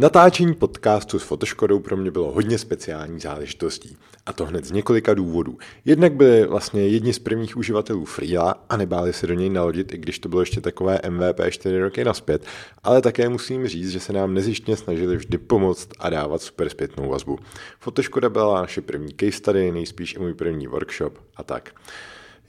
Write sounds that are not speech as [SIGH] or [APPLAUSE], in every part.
Natáčení podcastu s Fotoškodou pro mě bylo hodně speciální záležitostí. A to hned z několika důvodů. Jednak byli vlastně jedni z prvních uživatelů Freela a nebáli se do něj nalodit, i když to bylo ještě takové MVP 4 roky naspět, ale také musím říct, že se nám nezištně snažili vždy pomoct a dávat super zpětnou vazbu. Fotoškoda byla naše první case study, nejspíš i můj první workshop a tak.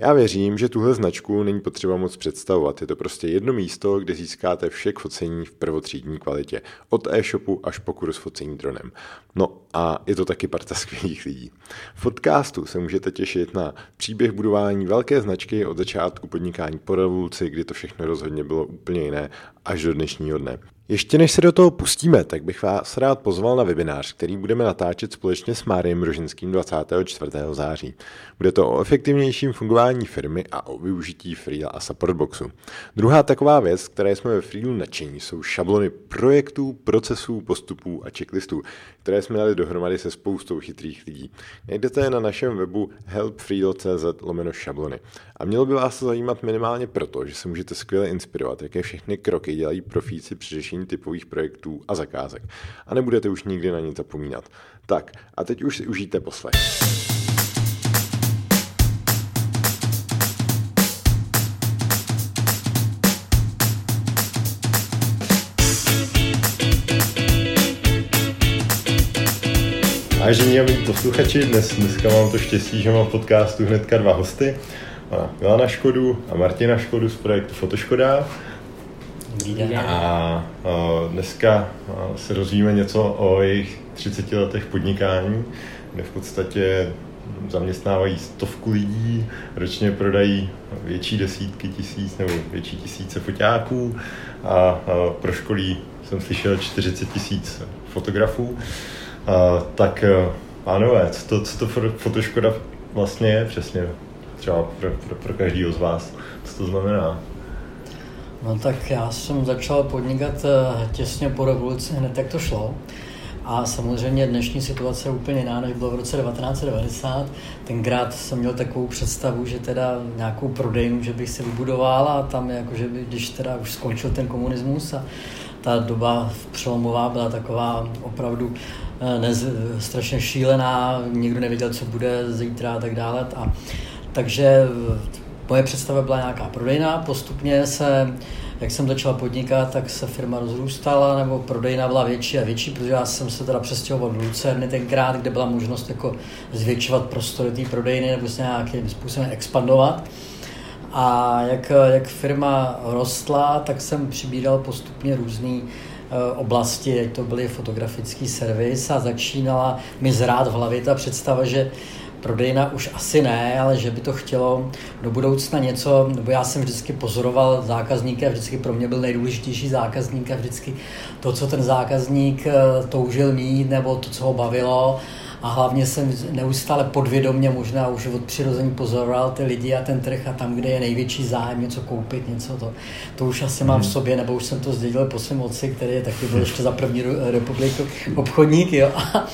Já věřím, že tuhle značku není potřeba moc představovat. Je to prostě jedno místo, kde získáte vše k focení v prvotřídní kvalitě. Od e-shopu až po kurz focení dronem. No a je to taky parta [LAUGHS] skvělých lidí. V podcastu se můžete těšit na příběh budování velké značky od začátku podnikání po revoluci, kdy to všechno rozhodně bylo úplně jiné, až do dnešního dne. Ještě než se do toho pustíme, tak bych vás rád pozval na webinář, který budeme natáčet společně s Máriem Rožinským 24. září. Bude to o efektivnějším fungování firmy a o využití Freela a Supportboxu. Druhá taková věc, které jsme ve Freelu nadšení, jsou šablony projektů, procesů, postupů a checklistů, které jsme dali dohromady se spoustou chytrých lidí. Najdete je na našem webu helpfreelo.cz lomeno šablony. A mělo by vás to zajímat minimálně proto, že se můžete skvěle inspirovat, jaké všechny kroky dělají profíci při řešení typových projektů a zakázek. A nebudete už nikdy na nic zapomínat. Tak, a teď už si užijte poslech. Vážení a milí posluchači, dnes, dneska mám to štěstí, že mám v podcastu hnedka dva hosty. Milana Škodu a Martina Škodu z projektu Fotoškoda. A, a dneska se rozvíme něco o jejich 30 letech podnikání, kde v podstatě zaměstnávají stovku lidí, ročně prodají větší desítky tisíc nebo větší tisíce foťáků a, a proškolí, jsem slyšel, 40 tisíc fotografů. A, tak pánové, co to, co to fotoškoda vlastně je přesně? Třeba pro, pro, pro každého z vás. Co to znamená? No tak já jsem začal podnikat eh, těsně po revoluci, hned jak to šlo. A samozřejmě dnešní situace je úplně jiná, než bylo v roce 1990. Tenkrát jsem měl takovou představu, že teda nějakou prodejnu, že bych si vybudoval a tam jako, že by, když teda už skončil ten komunismus a ta doba přelomová byla taková opravdu nez, strašně šílená, nikdo nevěděl, co bude zítra a tak dále. A, takže moje představa byla nějaká prodejna, postupně se, jak jsem začal podnikat, tak se firma rozrůstala, nebo prodejna byla větší a větší, protože já jsem se teda přestěhoval do Lucerny tenkrát, kde byla možnost jako zvětšovat prostory té prodejny nebo se nějakým způsobem expandovat. A jak, jak firma rostla, tak jsem přibíral postupně různé eh, oblasti, jak to byly fotografický servis a začínala mi zrát v hlavě ta představa, že prodejna už asi ne, ale že by to chtělo do budoucna něco, nebo já jsem vždycky pozoroval zákazníka, vždycky pro mě byl nejdůležitější zákazník a vždycky to, co ten zákazník eh, toužil mít, nebo to, co ho bavilo, a hlavně jsem neustále podvědomně možná už od přirození pozoroval ty lidi a ten trh a tam, kde je největší zájem něco koupit, něco to, to už asi mám v mhm. sobě, nebo už jsem to zdědil po svém otci, který je taky byl ještě za první republiku obchodník, jo. A,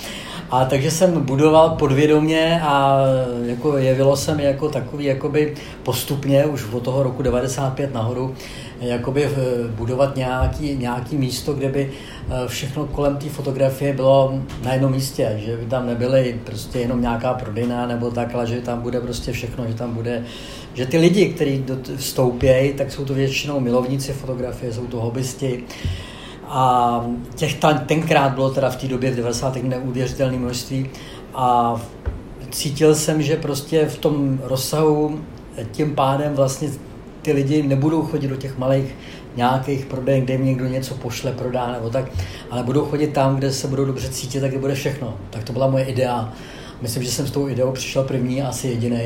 [LAUGHS] a takže jsem budoval podvědomě a jako jevilo se mi jako takový jakoby postupně už od toho roku 95 nahoru jakoby budovat nějaký, nějaký místo, kde by všechno kolem té fotografie bylo na jednom místě, že by tam nebyly prostě jenom nějaká prodejna nebo tak, ale že tam bude prostě všechno, že tam bude, že ty lidi, kteří vstoupějí, tak jsou to většinou milovníci fotografie, jsou to hobbysti, a těch tam, tenkrát bylo teda v té době v 90. neuvěřitelné množství a cítil jsem, že prostě v tom rozsahu tím pádem vlastně ty lidi nebudou chodit do těch malých nějakých prodejen, kde jim někdo něco pošle, prodá nebo tak, ale budou chodit tam, kde se budou dobře cítit a kde bude všechno. Tak to byla moje idea. Myslím, že jsem s tou ideou přišel první, asi jediný.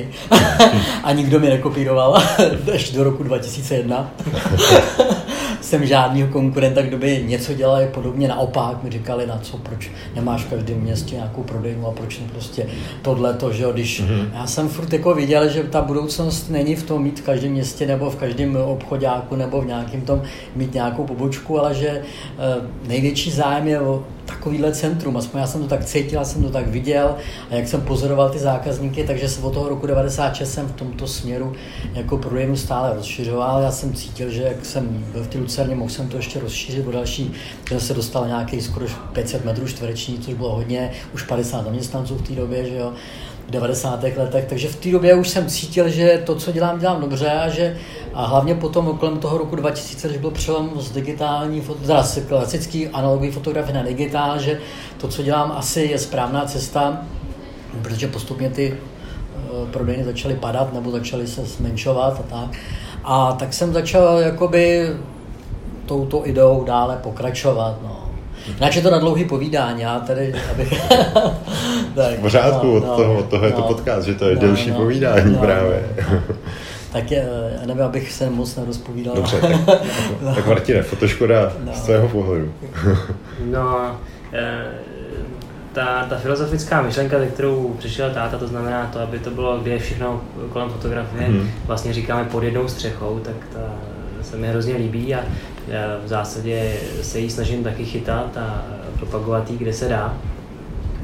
[LAUGHS] a nikdo mi nekopíroval [LAUGHS] až do roku 2001 [LAUGHS] jsem žádného konkurenta, kdo by něco dělal podobně. Naopak mi říkali, na co, proč nemáš v každém městě nějakou prodejnu a proč ne prostě tohle to, že jo, když mm-hmm. já jsem furt jako viděl, že ta budoucnost není v tom mít v každém městě nebo v každém obchodáku nebo v nějakém tom mít nějakou pobočku, ale že eh, největší zájem je o takovýhle centrum, aspoň já jsem to tak cítil, já jsem to tak viděl a jak jsem pozoroval ty zákazníky, takže se od toho roku 96 jsem v tomto směru jako prodejnu stále rozšiřoval. Já jsem cítil, že jak jsem byl v té Lucerně, mohl jsem to ještě rozšířit o další, že se dostal nějaký skoro 500 metrů čtvereční, což bylo hodně, už 50 zaměstnanců v té době, že jo. 90. letech, takže v té době už jsem cítil, že to, co dělám, dělám dobře a že a hlavně potom kolem toho roku 2000, když byl přelom z digitální, teda z klasický analogové fotografie na digitál, že to, co dělám, asi je správná cesta, protože postupně ty uh, prodejny začaly padat nebo začaly se zmenšovat a tak. A tak jsem začal jakoby touto ideou dále pokračovat. No. Jinak je to na dlouhý povídání, já tady, abych... [LAUGHS] tak, v pořádku, no, od, toho, od toho no, je to no. podcast, že to je no, delší no, povídání no, právě. No. Tak je, já nevím, abych se moc nerozpovídal. Dobře, tak, [LAUGHS] no. tak Martine, fotoškoda no. z tvého pohledu. [LAUGHS] no, e, ta, ta filozofická myšlenka, ze kterou přišel táta, to znamená to, aby to bylo, kde je všechno kolem fotografie, mm. vlastně říkáme pod jednou střechou, tak ta se mi hrozně líbí a v zásadě se jí snažím taky chytat a propagovat jí, kde se dá.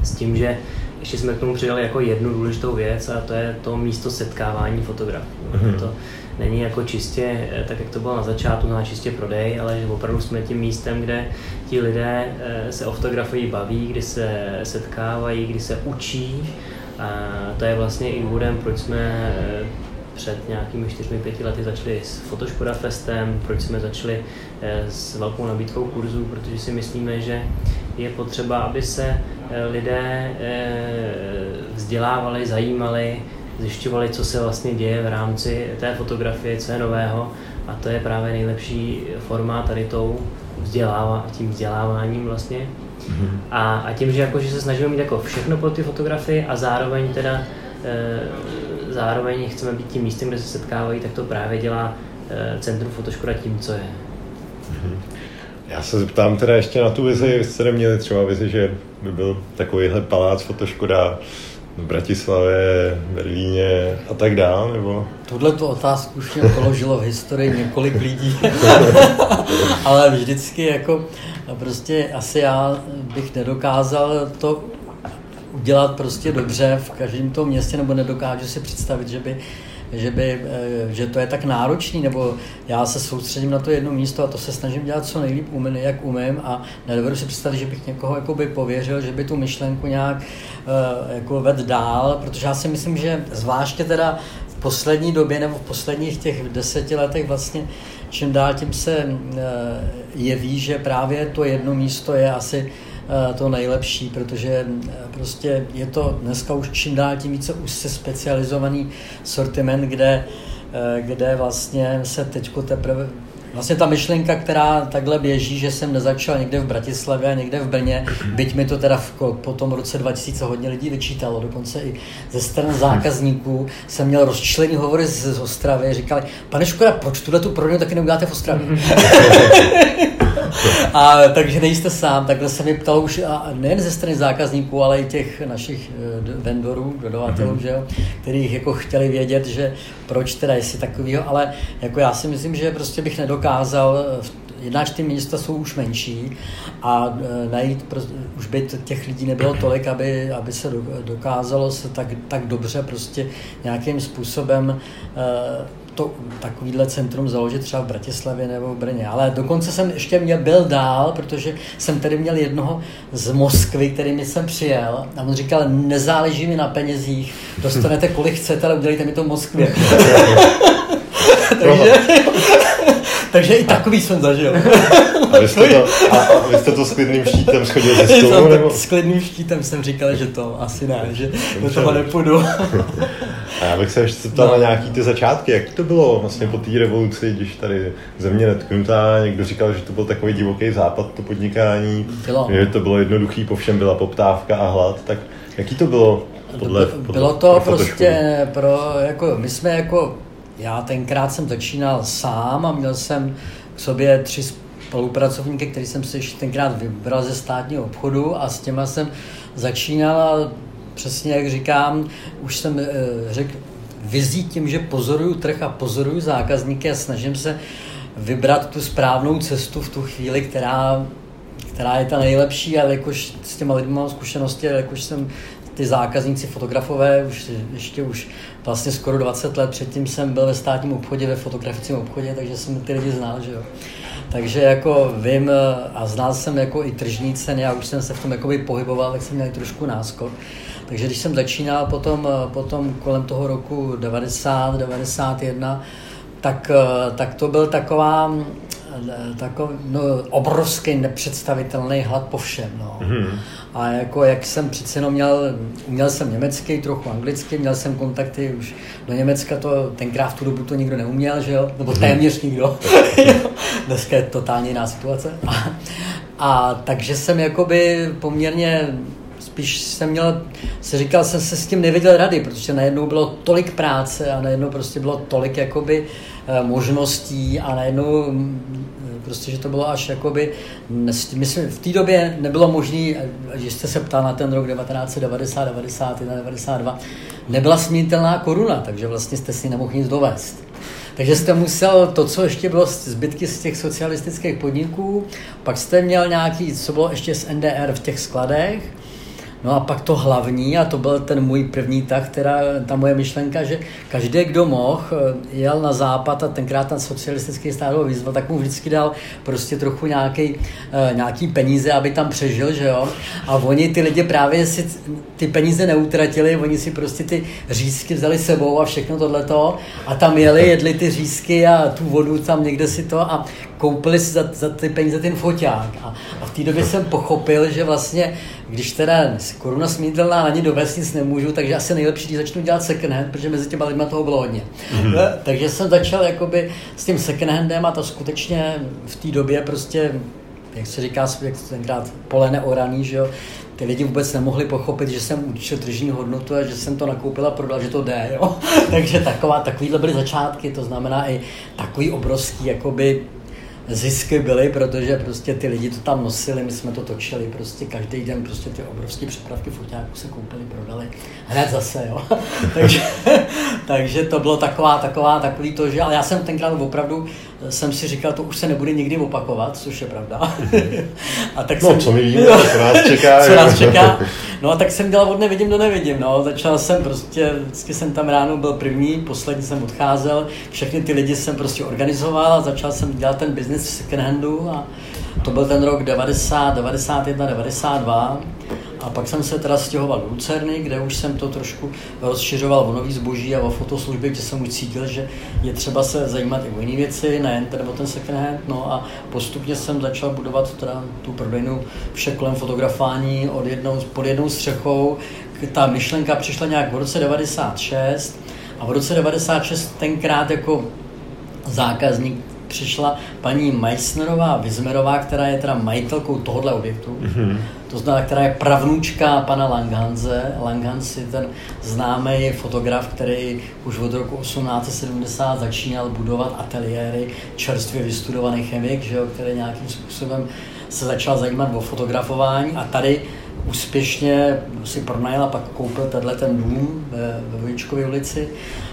S tím, že ještě jsme k tomu přidali jako jednu důležitou věc a to je to místo setkávání fotografů. Mm-hmm. To není jako čistě, tak jak to bylo na začátku, na čistě prodej, ale že opravdu jsme tím místem, kde ti lidé eh, se o fotografii baví, kdy se setkávají, kdy se učí. A to je vlastně i důvodem, proč jsme eh, před nějakými 4-5 lety začali s Fotoškoda Festem, proč jsme začali eh, s velkou nabídkou kurzů, protože si myslíme, že je potřeba, aby se eh, lidé eh, vzdělávali, zajímali, zjišťovali, co se vlastně děje v rámci té fotografie, co je nového a to je právě nejlepší forma tady tou vzdělává, tím vzděláváním vlastně. Mm-hmm. A, a tím, že, jako, že se snažíme mít jako všechno pro ty fotografie a zároveň teda e, zároveň chceme být tím místem, kde se setkávají, tak to právě dělá e, Centrum Fotoškoda tím, co je. Mm-hmm. Já se zeptám teda ještě na tu vizi, jste neměli třeba vizi, že by byl takovýhle palác Fotoškoda v Bratislavě, Berlíně a tak dále, nebo? Tuhle tu otázku už mě položilo v historii několik lidí, [LAUGHS] ale vždycky jako prostě asi já bych nedokázal to udělat prostě dobře v každém tom městě, nebo nedokážu si představit, že by že, by, eh, že to je tak náročný, nebo já se soustředím na to jedno místo a to se snažím dělat co nejlíp umím, jak umím a nedovedu si představit, že bych někoho jakoby pověřil, že by tu myšlenku nějak uh, jako ved dál, protože já si myslím, že zvláště teda v poslední době nebo v posledních těch deseti letech vlastně čím dál tím se uh, jeví, že právě to jedno místo je asi Eh, to nejlepší, protože eh, prostě je to dneska už čím dál tím více už se specializovaný sortiment, kde, eh, kde vlastně se teďko teprve Vlastně ta myšlenka, která takhle běží, že jsem nezačal někde v Bratislavě a někde v Brně, byť mi to teda v, po tom roce 2000 hodně lidí vyčítalo, dokonce i ze stran zákazníků jsem měl rozčlený hovory z, z Ostravy, říkali, pane Škoda, proč tuhle tu prodejnu taky neuděláte v Ostravě? [LAUGHS] a takže nejste sám, takhle se mi ptal už a nejen ze strany zákazníků, ale i těch našich eh, vendorů, dodavatelů, mm-hmm. že jo, kterých jako chtěli vědět, že proč teda, jestli takovýho, ale jako já si myslím, že prostě bych nedokázal jednáč ty města jsou už menší a e, najít, už by těch lidí nebylo tolik, aby, aby se dokázalo se tak, tak dobře prostě nějakým způsobem e, to takovýhle centrum založit třeba v Bratislavě nebo v Brně. Ale dokonce jsem ještě měl, byl dál, protože jsem tady měl jednoho z Moskvy, který mi jsem přijel a on říkal, nezáleží mi na penězích, dostanete kolik chcete, ale udělejte mi to v Moskvě. [LAUGHS] [LAUGHS] takže, takže i takový jsem zažil. A vy jste [LAUGHS] to, a, vy jste to s klidným štítem schodil ze [LAUGHS] stolu? Nebo? S klidným štítem jsem říkal, že to asi ne, že do toho nepůjdu. A já bych se ještě zeptal no. na nějaký ty začátky, jak to bylo vlastně po té revoluci, když tady země netknutá, někdo říkal, že to byl takový divoký západ, to podnikání, bylo. že to bylo jednoduchý, po všem byla poptávka a hlad, tak jaký to bylo podle, podle Bylo to pro prostě pro, jako, my jsme jako, já tenkrát jsem začínal sám a měl jsem k sobě tři spolupracovníky, který jsem si ještě tenkrát vybral ze státního obchodu a s těma jsem začínal a přesně jak říkám, už jsem eh, řekl, vizí tím, že pozoruju trh a pozoruju zákazníky a snažím se vybrat tu správnou cestu v tu chvíli, která která je ta nejlepší, ale jakož s těma lidmi mám zkušenosti, jakož jsem ty zákazníci fotografové, už ještě už vlastně skoro 20 let předtím jsem byl ve státním obchodě, ve fotografickém obchodě, takže jsem ty lidi znal, že jo. Takže jako vím a znal jsem jako i tržní ceny, já už jsem se v tom jakoby pohyboval, tak jsem měl trošku náskok. Takže když jsem začínal potom, potom kolem toho roku 90, 91, tak, tak to byl taková takový no, obrovský nepředstavitelný hlad po všem. No. Mm-hmm. A jako jak jsem přece jenom měl, uměl jsem německy, trochu anglicky, měl jsem kontakty už do Německa, to tenkrát v tu dobu to nikdo neuměl, že jo, nebo mhm. téměř nikdo. [LAUGHS] Dneska je totálně jiná situace. A, a takže jsem jakoby poměrně spíš jsem měl, se říkal, jsem se s tím nevěděl rady, protože najednou bylo tolik práce a najednou prostě bylo tolik jakoby eh, možností a najednou prostě, že to bylo až jakoby, myslím, v té době nebylo možné, že jste se ptal na ten rok 1990, 91, 92, nebyla směnitelná koruna, takže vlastně jste si nemohl nic dovést. Takže jste musel to, co ještě bylo zbytky z těch socialistických podniků, pak jste měl nějaký, co bylo ještě z NDR v těch skladech, No a pak to hlavní, a to byl ten můj první tak, která, ta moje myšlenka, že každý, kdo mohl, eh, jel na západ a tenkrát ten socialistický stát ho vyzval, tak mu vždycky dal prostě trochu nějaký, uh, nějaký peníze, aby tam přežil, že jo. A oni, ty lidi právě si ty peníze neutratili, oni si prostě ty řízky vzali sebou a všechno tohleto a tam jeli, jedli ty řízky a tu vodu tam někde si to a koupili si za, za ty peníze ten foťák. A, a v té době jsem pochopil, že vlastně když teda koruna smítelná ani do vesnic nemůžu, takže asi nejlepší, když začnu dělat second hand, protože mezi těma lidma toho bylo hodně. Mm-hmm. Takže jsem začal jakoby s tím second handem a to skutečně v té době prostě, jak se říká, jak tenkrát pole neoraný, že jo, ty lidi vůbec nemohli pochopit, že jsem učil tržní hodnotu a že jsem to nakoupil a prodal, že to jde. Jo? [LAUGHS] Takže taková, takovýhle byly začátky, to znamená i takový obrovský jakoby zisky byly, protože prostě ty lidi to tam nosili, my jsme to točili prostě každý den, prostě ty obrovské přepravky foťáků se koupili, prodali, hned zase, jo. [LAUGHS] takže, takže to bylo taková, taková, takový to, že, ale já jsem tenkrát opravdu jsem si říkal, to už se nebude nikdy opakovat, což je pravda. [LAUGHS] a tak no, jsem, co mi víme, co nás [LAUGHS] čeká. co nás čeká. No a tak jsem dělal od nevidím do nevidím, no. Začal jsem prostě, vždycky jsem tam ráno byl první, poslední jsem odcházel, všechny ty lidi jsem prostě organizoval a začal jsem dělat ten business v second handu a to byl ten rok 90, 91, 92. A pak jsem se teda stěhoval do Lucerny, kde už jsem to trošku rozšiřoval o nový zboží a o fotoslužby, kde jsem už cítil, že je třeba se zajímat i o jiné věci, nejen teda o ten second hand. No a postupně jsem začal budovat teda tu prodejnu vše kolem fotografání od jednou, pod jednou střechou. Ta myšlenka přišla nějak v roce 96 a v roce 96 tenkrát jako zákazník přišla paní Meissnerová Vizmerová, která je teda majitelkou tohohle objektu. Mm-hmm. To znamená, která je pravnoučka pana Langhanze. Langhans je ten známý fotograf, který už od roku 1870 začínal budovat ateliéry, čerstvě vystudovaný chemik, že jo, který nějakým způsobem se začal zajímat o fotografování a tady úspěšně si pronajal a pak koupil tenhle ten dům ve, ve ulici.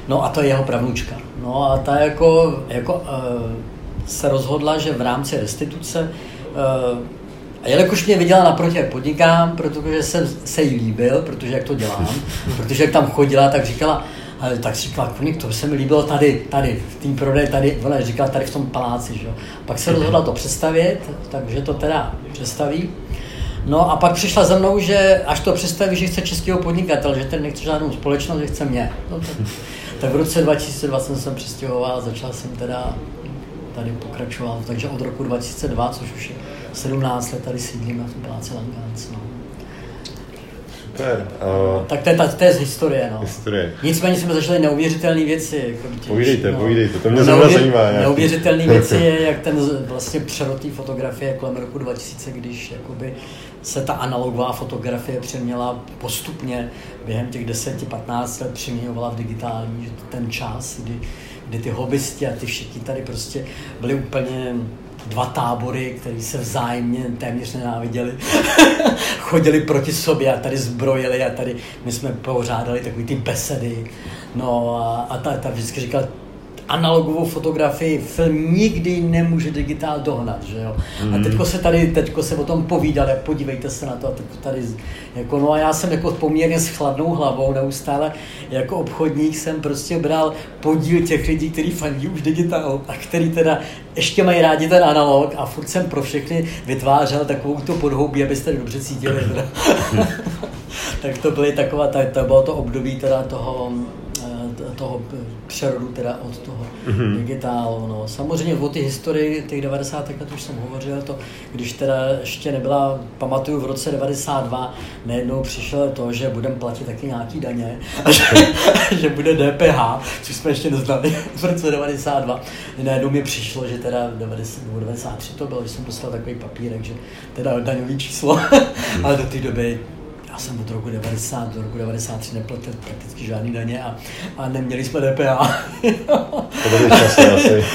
No a to je jeho pravnučka. No a ta jako, jako uh, se rozhodla, že v rámci restituce uh, a jelikož mě viděla naproti, jak podnikám, protože jsem se jí líbil, protože jak to dělám, [LAUGHS] protože jak tam chodila, tak říkala, ale tak říkala, konik, to se mi líbilo tady, tady, v tým prodej, tady, ona říkala tady v tom paláci, že? Pak se rozhodla to představit, takže to teda představí. No a pak přišla za mnou, že až to představí, že chce českého podnikatel, že ten nechce žádnou společnost, že chce mě. No, tak, [LAUGHS] tak v roce 2020 jsem se přestěhoval, začal jsem teda tady pokračoval, takže od roku 2002, což už je 17 let tady sídlíme v paláci Langans. No. Super. Uh, tak to je, ta, to je z historie, no. Historie. Nicméně jsme zažili neuvěřitelné věci. Jako těž, povídejte, no. povídejte, to mě zrovna zajímá. Neuvěřitelné věci je, [LAUGHS] jak ten vlastně přerod té fotografie kolem roku 2000, když jakoby se ta analogová fotografie přeměla postupně během těch 10-15 let přeměňovala v digitální, že ten čas, kdy, kdy ty hobbysti a ty všichni tady prostě byli úplně dva tábory, které se vzájemně téměř nenáviděli, [LAUGHS] chodili proti sobě a tady zbrojili a tady my jsme pořádali takový ty besedy. No a, a ta, ta vždycky říkal, analogovou fotografii film nikdy nemůže digitál dohnat, že jo. Mm. A teďko se tady, teďko se o tom povídali, podívejte se na to a teďko tady, jako no a já jsem jako poměrně s chladnou hlavou neustále, jako obchodník jsem prostě bral podíl těch lidí, kteří fandí už digitál a který teda ještě mají rádi ten analog a furt jsem pro všechny vytvářel takovou tu podhoubí, abyste dobře cítili. Teda. [LAUGHS] tak to byly taková, to, to bylo to období teda toho toho přerodu teda od toho mm-hmm. digitálu. No. Samozřejmě o ty historii těch 90. let už jsem hovořil, to, když teda ještě nebyla, pamatuju v roce 92, nejednou přišlo to, že budeme platit taky nějaký daně a že, [LAUGHS] že bude DPH, což jsme ještě neznali [LAUGHS] v roce 92. Najednou mi přišlo, že teda 90, 93 to bylo, že jsem dostal takový papírek, že teda daňový číslo, [LAUGHS] ale do té doby já jsem od roku 90 do roku 93 neplatil prakticky žádný daně a, a neměli jsme DPA. [LAUGHS]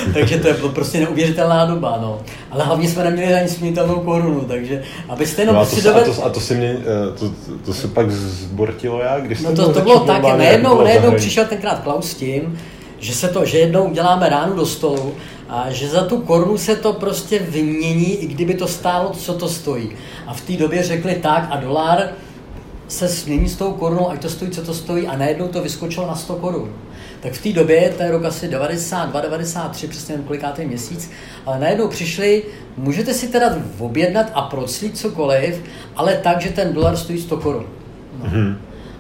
[LAUGHS] takže to je bylo prostě neuvěřitelná doba, no. Ale hlavně jsme neměli ani směnitelnou korunu, takže abyste jenom no a, to, doved... a, to, a to se mě, eh, to, to se pak zbortilo jak? Když no to, to bylo tak, nejednou, nejednou přišel tenkrát Klaus s tím, že se to, že jednou uděláme ránu do stolu a že za tu korunu se to prostě vymění, i kdyby to stálo, co to stojí. A v té době řekli tak a dolar se smění s tou korunou, ať to stojí, co to stojí, a najednou to vyskočilo na 100 korun. Tak v té době, to je rok asi 92, 93, přesně nevím kolikátý měsíc, ale najednou přišli, můžete si teda objednat a proclít cokoliv, ale tak, že ten dolar stojí 100 korun. No. Mm-hmm.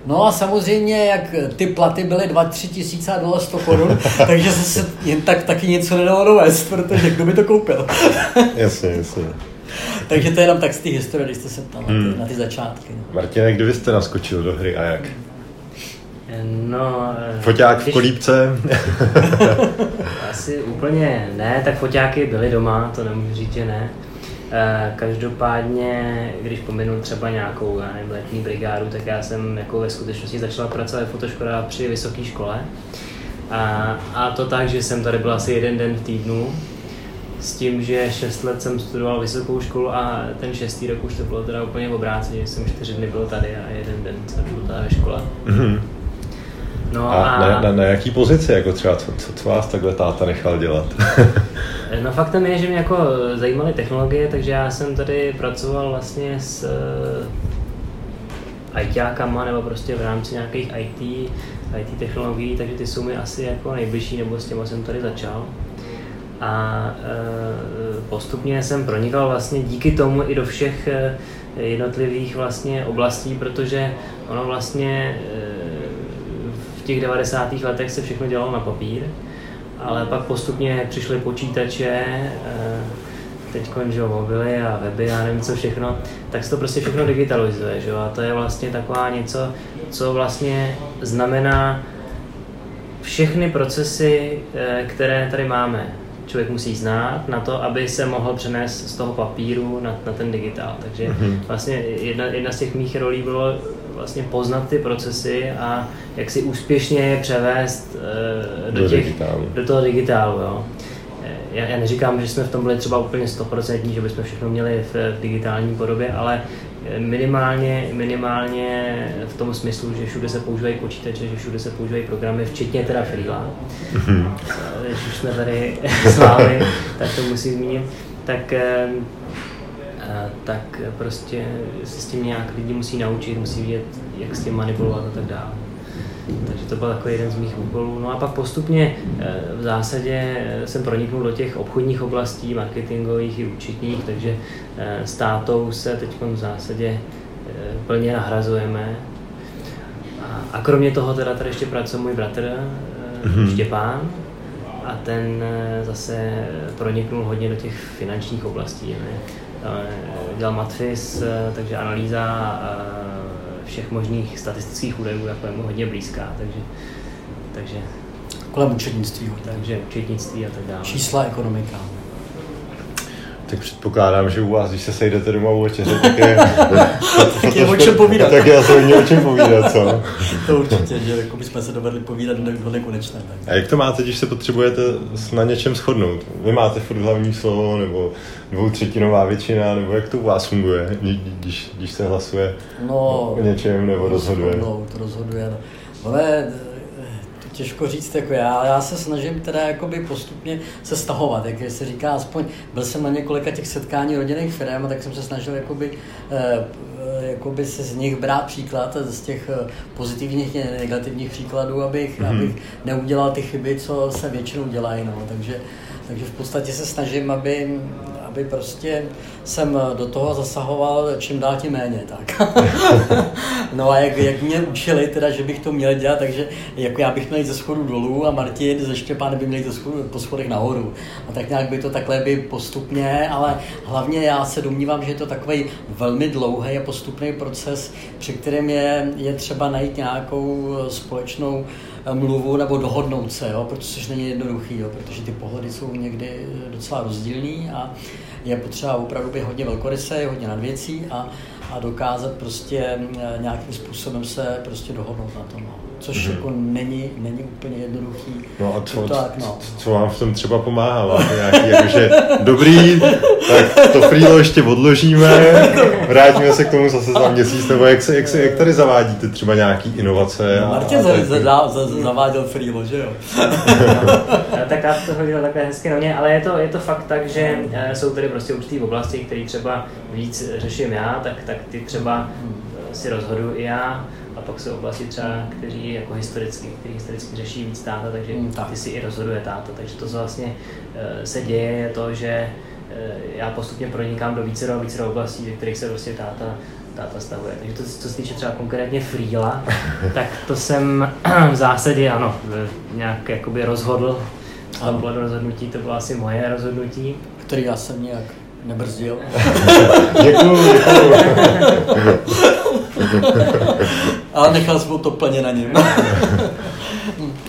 No a samozřejmě, jak ty platy byly 2-3 tisíce a dolar 100 korun, [LAUGHS] takže se jen tak taky něco nedalo dovést, protože kdo by to koupil. jasně, jasně. [LAUGHS] Takže to je jenom tak z té historie, když jste se tam hmm. na, ty, na ty začátky. No. Martine, kdy jste naskočil do hry a jak? No, eh, Foťák když... v kolípce? [LAUGHS] Asi úplně ne, tak foťáky byly doma, to nemůžu říct, že ne. Eh, každopádně, když pominu třeba nějakou já nevím, letní brigádu, tak já jsem jako ve skutečnosti začal pracovat v fotoškole při vysoké škole. A, a to tak, že jsem tady byl asi jeden den v týdnu, s tím, že 6 let jsem studoval vysokou školu a ten šestý rok už to bylo teda úplně v obráceně, že jsem čtyři dny byl tady a jeden den jsem byl tady ve škole. Mm-hmm. No a, a... Na, na, na, jaký pozici, jako třeba, co, co, co vás takhle táta nechal dělat? [LAUGHS] no faktem je, že mě jako zajímaly technologie, takže já jsem tady pracoval vlastně s uh, ITákama nebo prostě v rámci nějakých IT, IT technologií, takže ty jsou mi asi jako nejbližší, nebo s těma jsem tady začal a e, postupně jsem pronikal vlastně díky tomu i do všech e, jednotlivých vlastně oblastí, protože ono vlastně e, v těch 90. letech se všechno dělalo na papír, ale pak postupně přišly počítače, teď že mobily a weby, já nevím co všechno, tak se to prostě všechno digitalizuje, že? a to je vlastně taková něco, co vlastně znamená všechny procesy, které tady máme člověk musí znát na to, aby se mohl přenést z toho papíru na, na ten digitál. Takže mm-hmm. vlastně jedna, jedna z těch mých rolí bylo vlastně poznat ty procesy a jak si úspěšně je převést uh, do, do, těch, digitálu. do toho digitálu. Jo. Eh, já, já neříkám, že jsme v tom byli třeba úplně 100%, že bychom všechno měli v, v digitální podobě, ale minimálně, minimálně v tom smyslu, že všude se používají počítače, že všude se používají programy, včetně teda Freela. Mm-hmm. Když už jsme tady s vámi, [LAUGHS] tak to musím zmínit. Tak, tak prostě se s tím nějak lidi musí naučit, musí vědět, jak s tím manipulovat a tak dále. Takže to byl takový jeden z mých úkolů. No a pak postupně eh, v zásadě eh, jsem proniknul do těch obchodních oblastí, marketingových i účetních, takže eh, s tátou se teď v zásadě plně nahrazujeme. A kromě toho teda tady ještě pracuje můj bratr mm-hmm. Štěpán, a ten zase proniknul hodně do těch finančních oblastí. Ne? Dělal matfis, takže analýza všech možných statistických údajů jako je mu hodně blízká, takže, takže kolem učetnictví. Takže učetnictví a tak dále. Čísla, ekonomika. Tak předpokládám, že u vás, když se sejdete doma u večeře, tak je... [LAUGHS] tak je o čem povídat. Tak je asi o čem povídat, co? [LAUGHS] to určitě, že jako bychom se dovedli povídat do nekonečné. Tak. A jak to máte, když se potřebujete na něčem shodnout? Vy máte furt hlavní slovo, nebo dvoutřetinová většina, nebo jak to u vás funguje, když, když se hlasuje no, o něčem nebo rozhoduje? No, to rozhoduje. Ale těžko říct, jako já, já se snažím teda jakoby postupně se stahovat, jak se říká, aspoň byl jsem na několika těch setkání rodinných firm, tak jsem se snažil jakoby, eh, jakoby se z nich brát příklad, z těch eh, pozitivních a negativních příkladů, abych, mm-hmm. abych neudělal ty chyby, co se většinou dělají, no, takže takže v podstatě se snažím, aby, aby prostě jsem do toho zasahoval čím dál tím méně. Tak. [LAUGHS] no a jak, jak mě učili, teda, že bych to měl dělat, takže jako já bych měl jít ze schodu dolů a Martin ze Štěpánem by měl jít ze schodu, po schodech nahoru. A tak nějak by to takhle by postupně, ale hlavně já se domnívám, že je to takový velmi dlouhý a postupný proces, při kterém je, je třeba najít nějakou společnou mluvu nebo dohodnout se, jo, protože to není jednoduchý, jo, protože ty pohledy jsou někdy docela rozdílný a je potřeba opravdu být hodně velkorysý, hodně nad věcí a, a dokázat prostě nějakým způsobem se prostě dohodnout na tom. No což mm-hmm. jako není, není úplně jednoduchý. No a co, tak, no. co vám v tom třeba pomáhá? Máte nějaký, jakože, dobrý, tak to frýlo ještě odložíme, vrátíme se k tomu zase za měsíc, nebo jak, se, jak, se, jak tady zavádíte třeba nějaký inovace? No, Martin za, za, za, za, zaváděl frýlo, že jo? [LAUGHS] no, tak já to hodil takhle hezky na mě, ale je to, je to fakt tak, že eh, jsou tady prostě určitý oblasti, které třeba víc řeším já, tak, tak ty třeba eh, si rozhodu i já a pak jsou oblasti třeba, kteří jako historicky, který historicky řeší víc táta, takže mm, tak. ty si i rozhoduje táta. Takže to, co vlastně uh, se děje, je to, že uh, já postupně pronikám do více a více oblastí, ve kterých se prostě táta táta stavuje. Takže to, co se týče třeba konkrétně Freela, [LAUGHS] tak to jsem [CLEARS THROAT] v zásadě, ano, nějak jakoby rozhodl. A bylo rozhodnutí, to bylo asi moje rozhodnutí. Který já jsem nějak nebrzdil. [LAUGHS] děkuju, děkuju. [LAUGHS] Ale nechal jsem to plně na něm. [LAUGHS]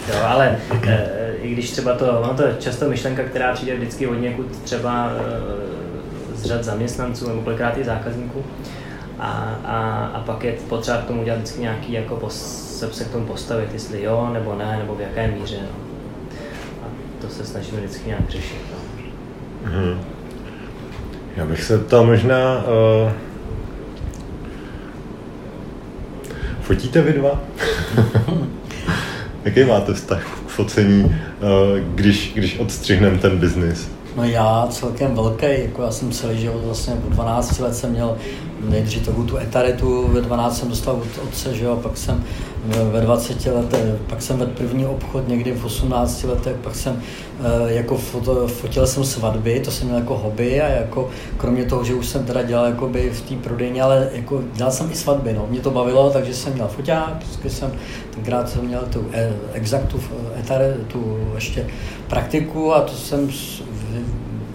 jo, ale e, i když třeba to, ono to je často myšlenka, která přijde vždycky od někud třeba e, z řad zaměstnanců nebo kolikrát i zákazníků. A, a, a pak je potřeba k tomu udělat vždycky nějaký, jako pos, se k tomu postavit, jestli jo, nebo ne, nebo v jaké míře. No. A to se snažíme vždycky nějak řešit. No. Mm-hmm. Já bych se ptal možná, uh, fotíte vy dva? [LAUGHS] Jaký máte vztah k focení, uh, když, když odstřihneme ten biznis? No já celkem velký, jako já jsem celý život vlastně od 12 let jsem měl nejdřív takovou tu etaretu, ve 12 jsem dostal od otce, že jo, pak jsem ve 20 letech, pak jsem vedl první obchod někdy v 18 letech, pak jsem eh, jako foto, fotil jsem svatby, to jsem měl jako hobby a jako kromě toho, že už jsem teda dělal jakoby v té prodejně, ale jako dělal jsem i svatby, no. Mě to bavilo, takže jsem měl foťák, vždycky jsem tenkrát jsem měl tu eh, exaktu, etare, tu ještě praktiku a to jsem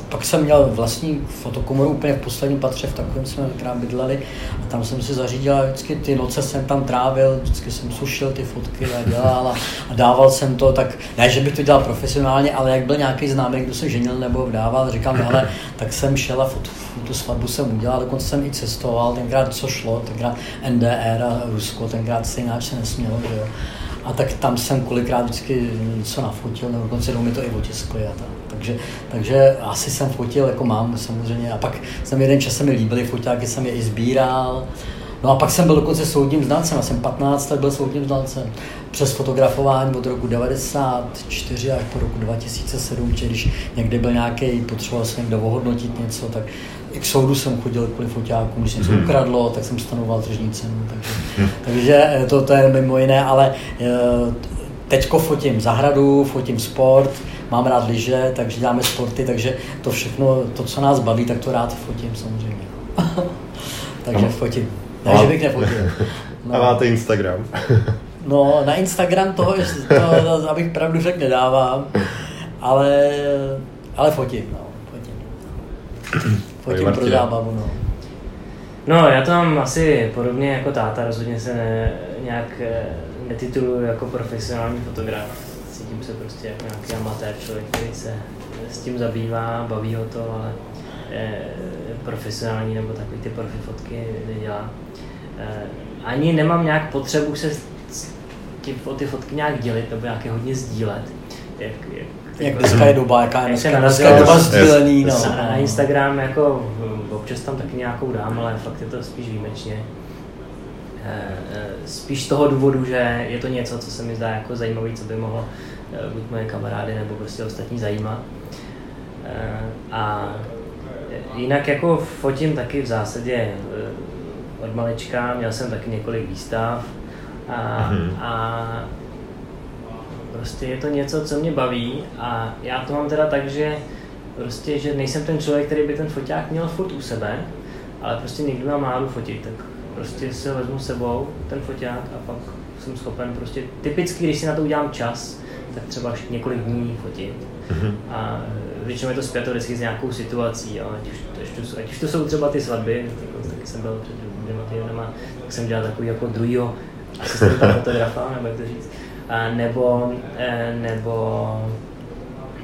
pak jsem měl vlastní fotokomoru úplně v posledním patře, v takovém jsme krám bydleli a tam jsem si zařídil a vždycky ty noce jsem tam trávil, vždycky jsem sušil ty fotky a dělal a, a dával jsem to, tak ne, že bych to dělal profesionálně, ale jak byl nějaký známý, kdo se ženil nebo vdával, říkám, hele, tak jsem šel a fot, tu svatbu jsem udělal, dokonce jsem i cestoval, tenkrát co šlo, tenkrát NDR a Rusko, tenkrát se jináč se nesmělo, že jo. A tak tam jsem kolikrát vždycky něco nafotil, nebo dokonce mi to i otiskli a tak. Takže, takže asi jsem fotil, jako mám samozřejmě. A pak jsem jeden čas se mi líbily foťáky, jsem je i sbíral. No a pak jsem byl dokonce soudním znalcem, já jsem 15 let byl soudním znalcem. Přes fotografování od roku 94 až po roku 2007, či když někdy byl nějaký, potřeboval jsem někdo ohodnotit něco, tak i k soudu jsem chodil kvůli foťákům, když něco hmm. ukradlo, tak jsem stanoval tržní cenu. Takže, hmm. takže eh, to, to je mimo jiné, ale eh, teďko fotím zahradu, fotím sport, mám rád lyže, takže děláme sporty, takže to všechno, to, co nás baví, tak to rád fotím samozřejmě. [LAUGHS] takže no. fotím. Ne, že bych nefotil. [LAUGHS] No. A máte Instagram? [LAUGHS] no, na Instagram toho, to, abych pravdu řekl, nedávám, ale, ale fotím, no, fotím. Fotím pro zábavu, no. No, já to mám asi podobně jako táta, rozhodně se ne, nějak eh, netituluji jako profesionální fotograf cítím se prostě jako nějaký amatér člověk, který se s tím zabývá, baví ho to, ale e, profesionální nebo takový ty profi fotky nedělá. E, ani nemám nějak potřebu se tím, o ty fotky nějak dělit nebo nějaké hodně sdílet. Jak, jak, jak dneska je doba, jaká je dneska, dneska je doba sdílený. No. Na Instagram jako občas tam taky nějakou dám, ale fakt je to spíš výjimečně. spíš z toho důvodu, že je to něco, co se mi zdá jako zajímavé, co by mohlo buď moje kamarády nebo prostě ostatní zajímat. A jinak jako fotím taky v zásadě od malička, měl jsem taky několik výstav a, mm-hmm. a prostě je to něco, co mě baví a já to mám teda tak, že prostě, že nejsem ten člověk, který by ten foťák měl furt u sebe, ale prostě někdo má málu fotit, tak prostě si ho vezmu sebou, ten foťák a pak jsem schopen prostě, typicky, když si na to udělám čas, tak třeba až několik dní fotit. Mm-hmm. A většinou je to zpěto vždycky s nějakou situací, jo. Ať, už, ať, už, ať už to jsou třeba ty svatby, taky jsem byl před dvěma týdnama, tak jsem dělal takový jako druhýho asistenta [LAUGHS] fotografa, nebo jak to říct. A nebo, e, nebo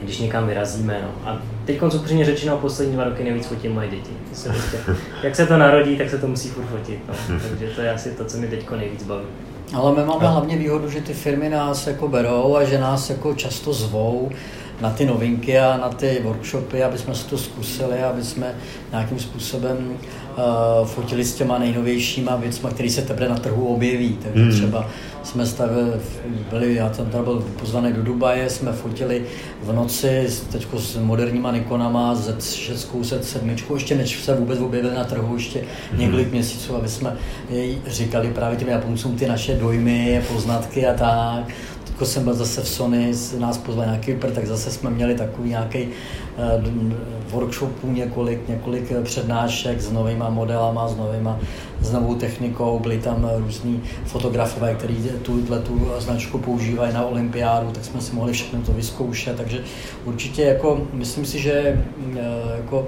když někam vyrazíme. No. A teď upřímně řečeno, poslední dva roky nejvíc fotím moje děti. Se prostě, [LAUGHS] jak se to narodí, tak se to musí furt fotit. No. Takže to je asi to, co mi teď nejvíc baví. Ale my máme hlavně výhodu, že ty firmy nás jako berou a že nás jako často zvou na ty novinky a na ty workshopy, aby jsme si to zkusili, aby jsme nějakým způsobem uh, fotili s těma nejnovějšíma věcmi, které se teprve na trhu objeví. Takže hmm. třeba jsme stavili, byli, já jsem tady byl pozvaný do Dubaje, jsme fotili v noci teď s moderníma Nikonama, Z6, Z7, ještě než se vůbec objevili na trhu, ještě hmm. několik měsíců, aby jsme říkali právě těm Japoncům ty naše dojmy, poznatky a tak jako jsem byl zase v Sony, nás pozval nějaký vypr, tak zase jsme měli takový nějaký workshopů několik, několik přednášek s novýma modelama, s novýma, s novou technikou, byli tam různí fotografové, kteří tuhle tu značku používají na olympiádu, tak jsme si mohli všechno to vyzkoušet, takže určitě jako, myslím si, že uh, jako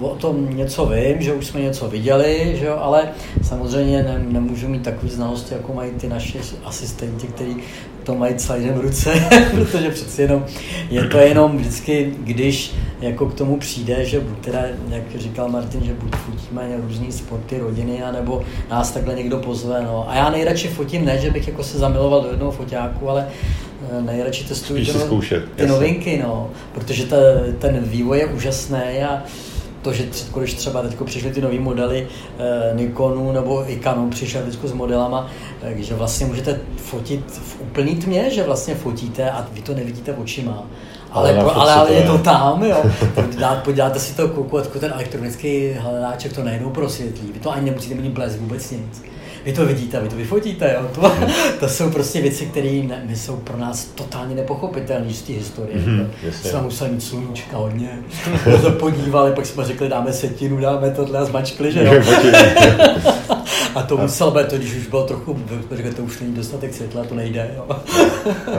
o tom něco vím, že už jsme něco viděli, že jo, ale samozřejmě ne, nemůžu mít takové znalosti, jako mají ty naši asistenti, kteří to mají celý v ruce, [LAUGHS] protože přeci jenom je to jenom vždycky, když jako k tomu přijde, že buď teda, jak říkal Martin, že buď fotíme různé sporty, rodiny, anebo nás takhle někdo pozve. No. A já nejradši fotím, ne, že bych jako se zamiloval do jednoho foťáku, ale eh, nejradši testuju ty, zkoušet, ty novinky, no, protože ta, ten vývoj je úžasný a to, že když třeba teď přišly ty nové modely eh, Nikonu nebo i Canon přišel teď s modelama, takže vlastně můžete fotit v úplný tmě, že vlastně fotíte a vy to nevidíte očima. Ale, ale, ale, ale je to tam, jo. Podíváte si to kouku, ten elektronický hledáček to najednou prosvětlí. Vy to ani nemusíte mít blesk, vůbec nic vy to vidíte, vy to vyfotíte, jo? To, [LAUGHS] to jsou prostě věci, které my jsou pro nás totálně nepochopitelné z té historie. Mm-hmm, jsme museli mít sluníčka hodně, [LAUGHS] jsme to podívali, pak jsme řekli, dáme setinu, dáme tohle a zmačkli, že jo? [LAUGHS] a to musel být to, když už bylo trochu, řekli, to už není dostatek světla, to nejde. Jo?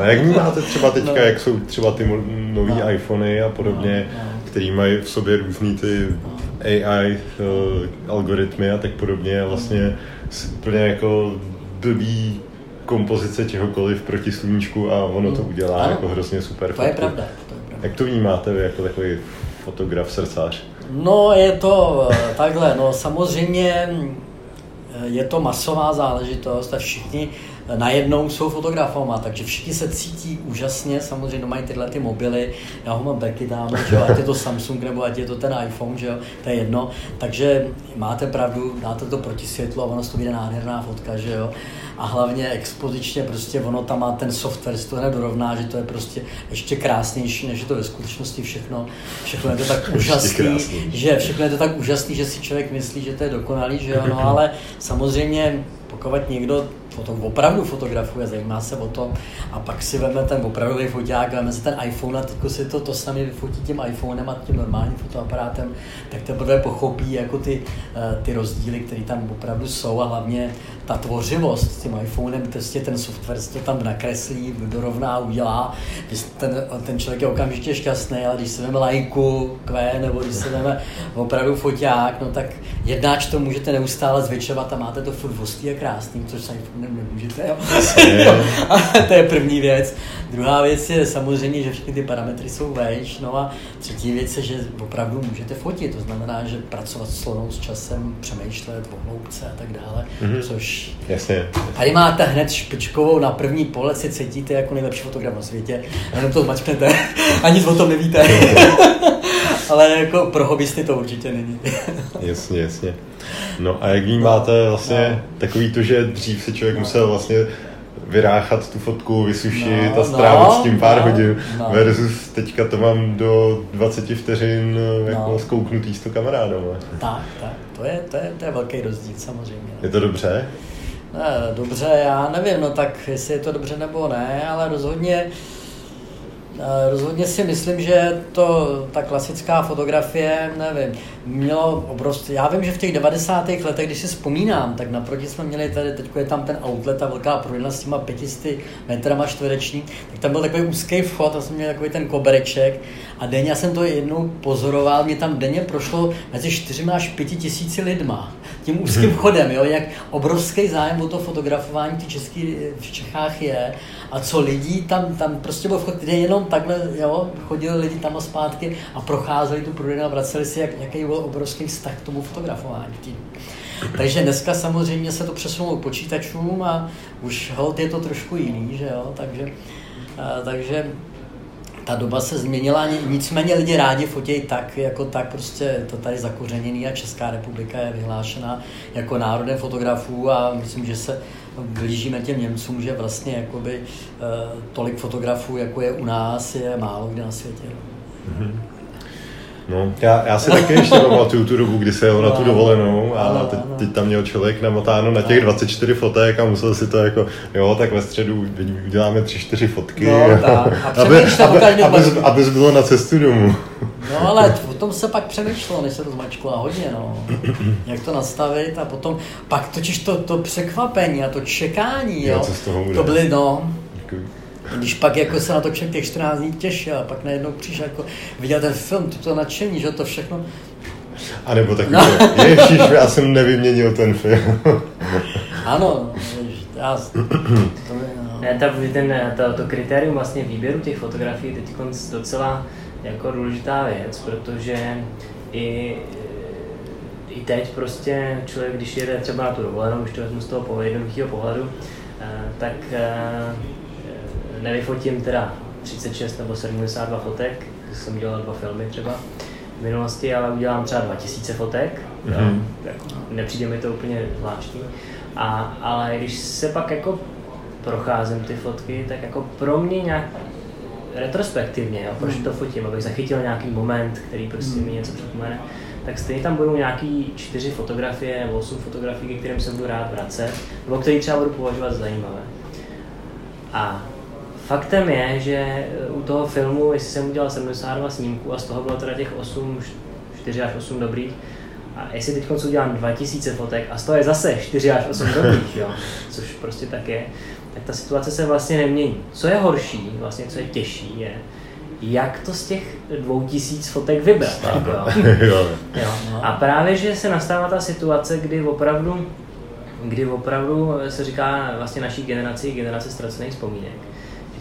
a jak vnímáte třeba teďka, no. jak jsou třeba ty nové no. iPhony a podobně, no, no. který mají v sobě různý ty AI uh, eh, algoritmy a tak podobně a vlastně úplně jako blbý kompozice čehokoliv proti sluníčku a ono to mm. udělá ano. jako hrozně super. To je, pravda, to je pravda. Jak to vnímáte vy jako takový fotograf, srdcář? No je to eh, takhle, no samozřejmě eh, je to masová záležitost a všichni najednou jsou fotografama, takže všichni se cítí úžasně, samozřejmě mají tyhle ty mobily, já ho mám taky dám, že ať je to Samsung nebo ať je to ten iPhone, že jo, to je jedno, takže máte pravdu, dáte to proti světlu a ono to vyjde nádherná fotka, že jo, a hlavně expozičně prostě ono tam má ten software, to hned dorovná, že to je prostě ještě krásnější, než je to ve skutečnosti všechno. Všechno je to tak úžasný, že všechno je to tak úžasný, že si člověk myslí, že to je dokonalý, že jo, no [LAUGHS] ale samozřejmě pokud někdo potom opravdu fotografuje, zajímá se o to a pak si veme ten opravdový foták, veme si ten iPhone a teď si to, to sami vyfotí tím iPhonem a tím normálním fotoaparátem, tak teprve pochopí jako ty, eh, ty rozdíly, které tam opravdu jsou a hlavně ta tvořivost s tím iPhonem, prostě ten software to tam nakreslí, dorovná, udělá, ten, ten člověk je okamžitě šťastný, ale když se veme lajku, Q, nebo když se veme opravdu foťák, no tak jednáč to můžete neustále zvětšovat a máte to furt a krásný, což s iPhonem nemůžete, jo. [LAUGHS] to je první věc. Druhá věc je samozřejmě, že všechny ty parametry jsou vejš, no a třetí věc je, že opravdu můžete fotit, to znamená, že pracovat s slonou s časem, přemýšlet o hloubce a tak dále, mm-hmm. což Jasně. Tady máte hned špičkovou, na první pohled si cítíte jako nejlepší fotograf na světě, jenom to zmačknete [LAUGHS] a nic o tom nevíte. [LAUGHS] Ale jako pro hobbysty to určitě není. jasně, jasně. No a jak vnímáte vlastně no. takový to, že dřív se člověk no. musel vlastně vyráchat tu fotku, vysušit no, a strávit no, s tím pár no, hodin no. versus teďka to mám do 20 vteřin no. jako zkouknutý s to kamarádem. Tak, tak, to je, to, je, to je velký rozdíl samozřejmě. Je to dobře? Ne, dobře, já nevím, no tak jestli je to dobře nebo ne, ale rozhodně Rozhodně si myslím, že to, ta klasická fotografie, nevím, mělo obrovské. Já vím, že v těch 90. letech, když si vzpomínám, tak naproti jsme měli tady, teď je tam ten outlet, ta velká prodejna s těma 500 metrama čtvereční, tak tam byl takový úzký vchod a jsme měli takový ten kobereček a denně já jsem to jednou pozoroval, mě tam denně prošlo mezi 4 až 5 tisíci lidma tím úzkým vchodem, jo, jak obrovský zájem o to fotografování v, Český, v Čechách je a co lidí tam, tam prostě byl vchod, kde jenom takhle, jo, chodili lidi tam a zpátky a procházeli tu prodejnu a vraceli si, jak, jaký byl obrovský vztah k tomu fotografování. Tím. Takže dneska samozřejmě se to přesunulo k počítačům a už hold je to trošku jiný, že jo, takže, a, takže ta doba se změnila, nicméně lidi rádi fotějí tak, jako tak prostě to tady zakořeněný a Česká republika je vyhlášena jako národem fotografů a myslím, že se blížíme těm Němcům, že vlastně jakoby eh, tolik fotografů, jako je u nás, je málo kde na světě. Mm-hmm. No, já, já si taky ještě [LAUGHS] pamatuju tu dobu, kdy se jel na tu dovolenou a teď, teď tam měl člověk namotáno na těch 24 fotek a musel si to jako, jo, tak ve středu uděláme 3-4 fotky, no, tak. A [LAUGHS] aby, aby, aby, aby, bylo na cestu domů. No ale o tom se pak přemýšlelo, než se to zmačklo a hodně, no. [CLEARS THROAT] Jak to nastavit a potom, pak totiž to, to překvapení a to čekání, jo. jo co z toho bude? To byly, no, když pak jako se na to člověk těch 14 dní těšil a pak najednou přišel jako viděl ten film, to, to nadšení, že to všechno. A nebo tak no. ježiš, já jsem nevyměnil ten film. [LAUGHS] ano, já, to, no. ne, ta, ten, to, to kritérium vlastně výběru těch fotografií je teď docela jako důležitá věc, protože i, i teď prostě člověk, když jede třeba na tu dovolenou, když to vezmu z toho jednoduchého pohledu, eh, tak eh, nevyfotím teda 36 nebo 72 fotek, jsem dělal dva filmy třeba v minulosti, ale udělám třeba 2000 fotek, mm-hmm. nepřijde mi to úplně zvláštní. A, ale když se pak jako procházím ty fotky, tak jako pro mě nějak retrospektivně, jo, proč to fotím, abych zachytil nějaký moment, který prostě mi něco připomene, tak stejně tam budou nějaký čtyři fotografie nebo osm fotografií, ke kterým se budu rád vracet, nebo který třeba budu považovat za zajímavé. A Faktem je, že u toho filmu, jestli jsem udělal 72 snímků a z toho bylo teda těch 8, 4 až 8 dobrých, a jestli teď udělám 2000 fotek a z toho je zase 4 až 8 dobrých, jo, [LAUGHS] což prostě tak je, tak ta situace se vlastně nemění. Co je horší, vlastně co je těžší, je, jak to z těch 2000 fotek vybrat. Jako, jo. [LAUGHS] jo. A právě, že se nastává ta situace, kdy opravdu, kdy opravdu se říká vlastně naší generaci, generace ztracených vzpomínek,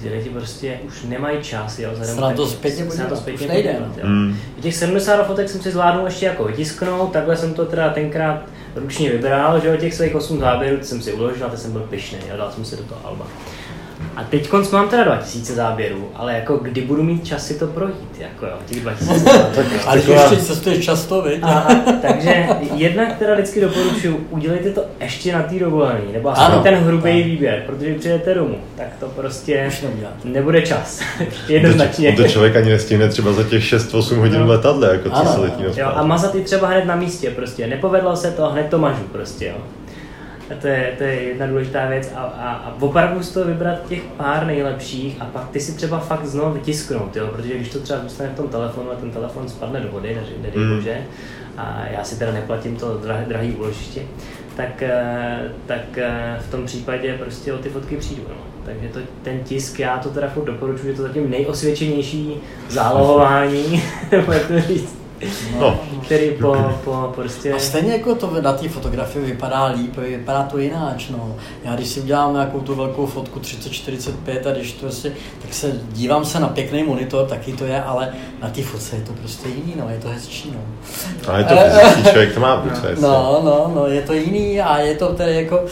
ty lidi prostě už nemají čas, jo, se na to zpětně podívat, na to zpětně nejde, podívat, jo. Mm. Těch 70 fotek jsem si zvládnul ještě jako vytisknout, takhle jsem to teda tenkrát ručně vybral, že o těch svých 8 záběrů jsem si uložil a teď jsem byl pišný a dal jsem si do toho alba. A teď mám teda 2000 záběrů, ale jako kdy budu mít čas si to projít, jako jo, těch 2000 [LAUGHS] záběrů. ale ještě cestuješ často, viď? A, a, takže jednak teda vždycky doporučuji, udělejte to ještě na té dovolené, nebo aspoň ten hrubý ano. výběr, protože když přijdete domů, tak to prostě nebude čas. [LAUGHS] Jednoznačně. To, to člověk ani nestihne třeba za těch 6-8 hodin no. letadle, jako co se letí jo, A mazat i třeba hned na místě, prostě nepovedlo se to, hned to mažu prostě, jo. A to je, to je jedna důležitá věc a, a, a opravdu z toho vybrat těch pár nejlepších a pak ty si třeba fakt znovu vytisknout, jo? protože když to třeba zůstane v tom telefonu a ten telefon spadne do vody, nedej mm. bože, a já si teda neplatím to drahé, drahý úložiště, tak, eh, tak eh, v tom případě prostě o ty fotky přijdu. No. Takže to, ten tisk, já to teda furt doporučuji, je to zatím nejosvědčenější zálohování, [LAUGHS] nebo jak to říct, No. Který po, po prostě... A stejně jako to na té fotografii vypadá líp, vypadá to jináč, no. Já když si udělám nějakou tu velkou fotku 3045 a když to si, tak se dívám se na pěkný monitor, taky to je, ale na té fotce je to prostě jiný, no, je to hezčí, no. A je to fyzický člověk, to má být No, no, no, je to jiný a je to tedy jako,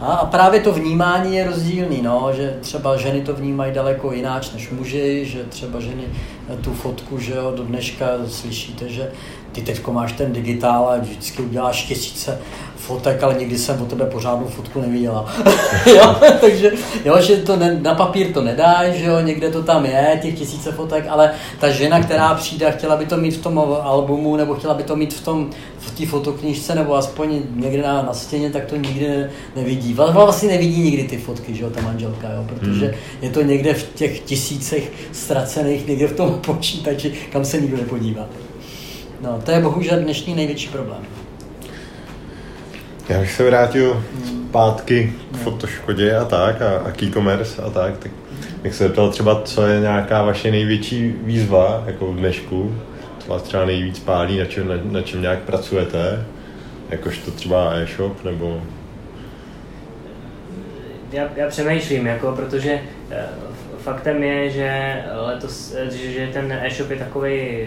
a právě to vnímání je rozdílný, no, že třeba ženy to vnímají daleko jináč než muži, že třeba ženy tu fotku, že jo, do dneška slyšíte, že ty teď máš ten digitál a vždycky uděláš tisíce fotek, ale nikdy jsem o tebe pořádnou fotku neviděla. [LAUGHS] jo, takže jo, že to ne, na papír to nedáš, že jo, někde to tam je, těch tisíce fotek, ale ta žena, která přijde a chtěla by to mít v tom albumu, nebo chtěla by to mít v tom v té fotoknížce, nebo aspoň někde na, na stěně, tak to nikdy nevidí. Vlastně nevidí nikdy ty fotky, že jo, ta manželka, jo, protože hmm. je to někde v těch tisícech ztracených, někde v tom počítači, kam se nikdo nepodívá. No, to je bohužel dnešní největší problém. Já bych se vrátil zpátky k fotoškodě a tak a, a e-commerce a tak, tak bych se zeptal třeba, co je nějaká vaše největší výzva jako v dnešku, co vás třeba nejvíc pálí, na čem, na, na čem nějak pracujete, jakož to třeba e-shop nebo... Já, já přemýšlím, jako, protože eh, faktem je, že letos, že, že ten e-shop je takový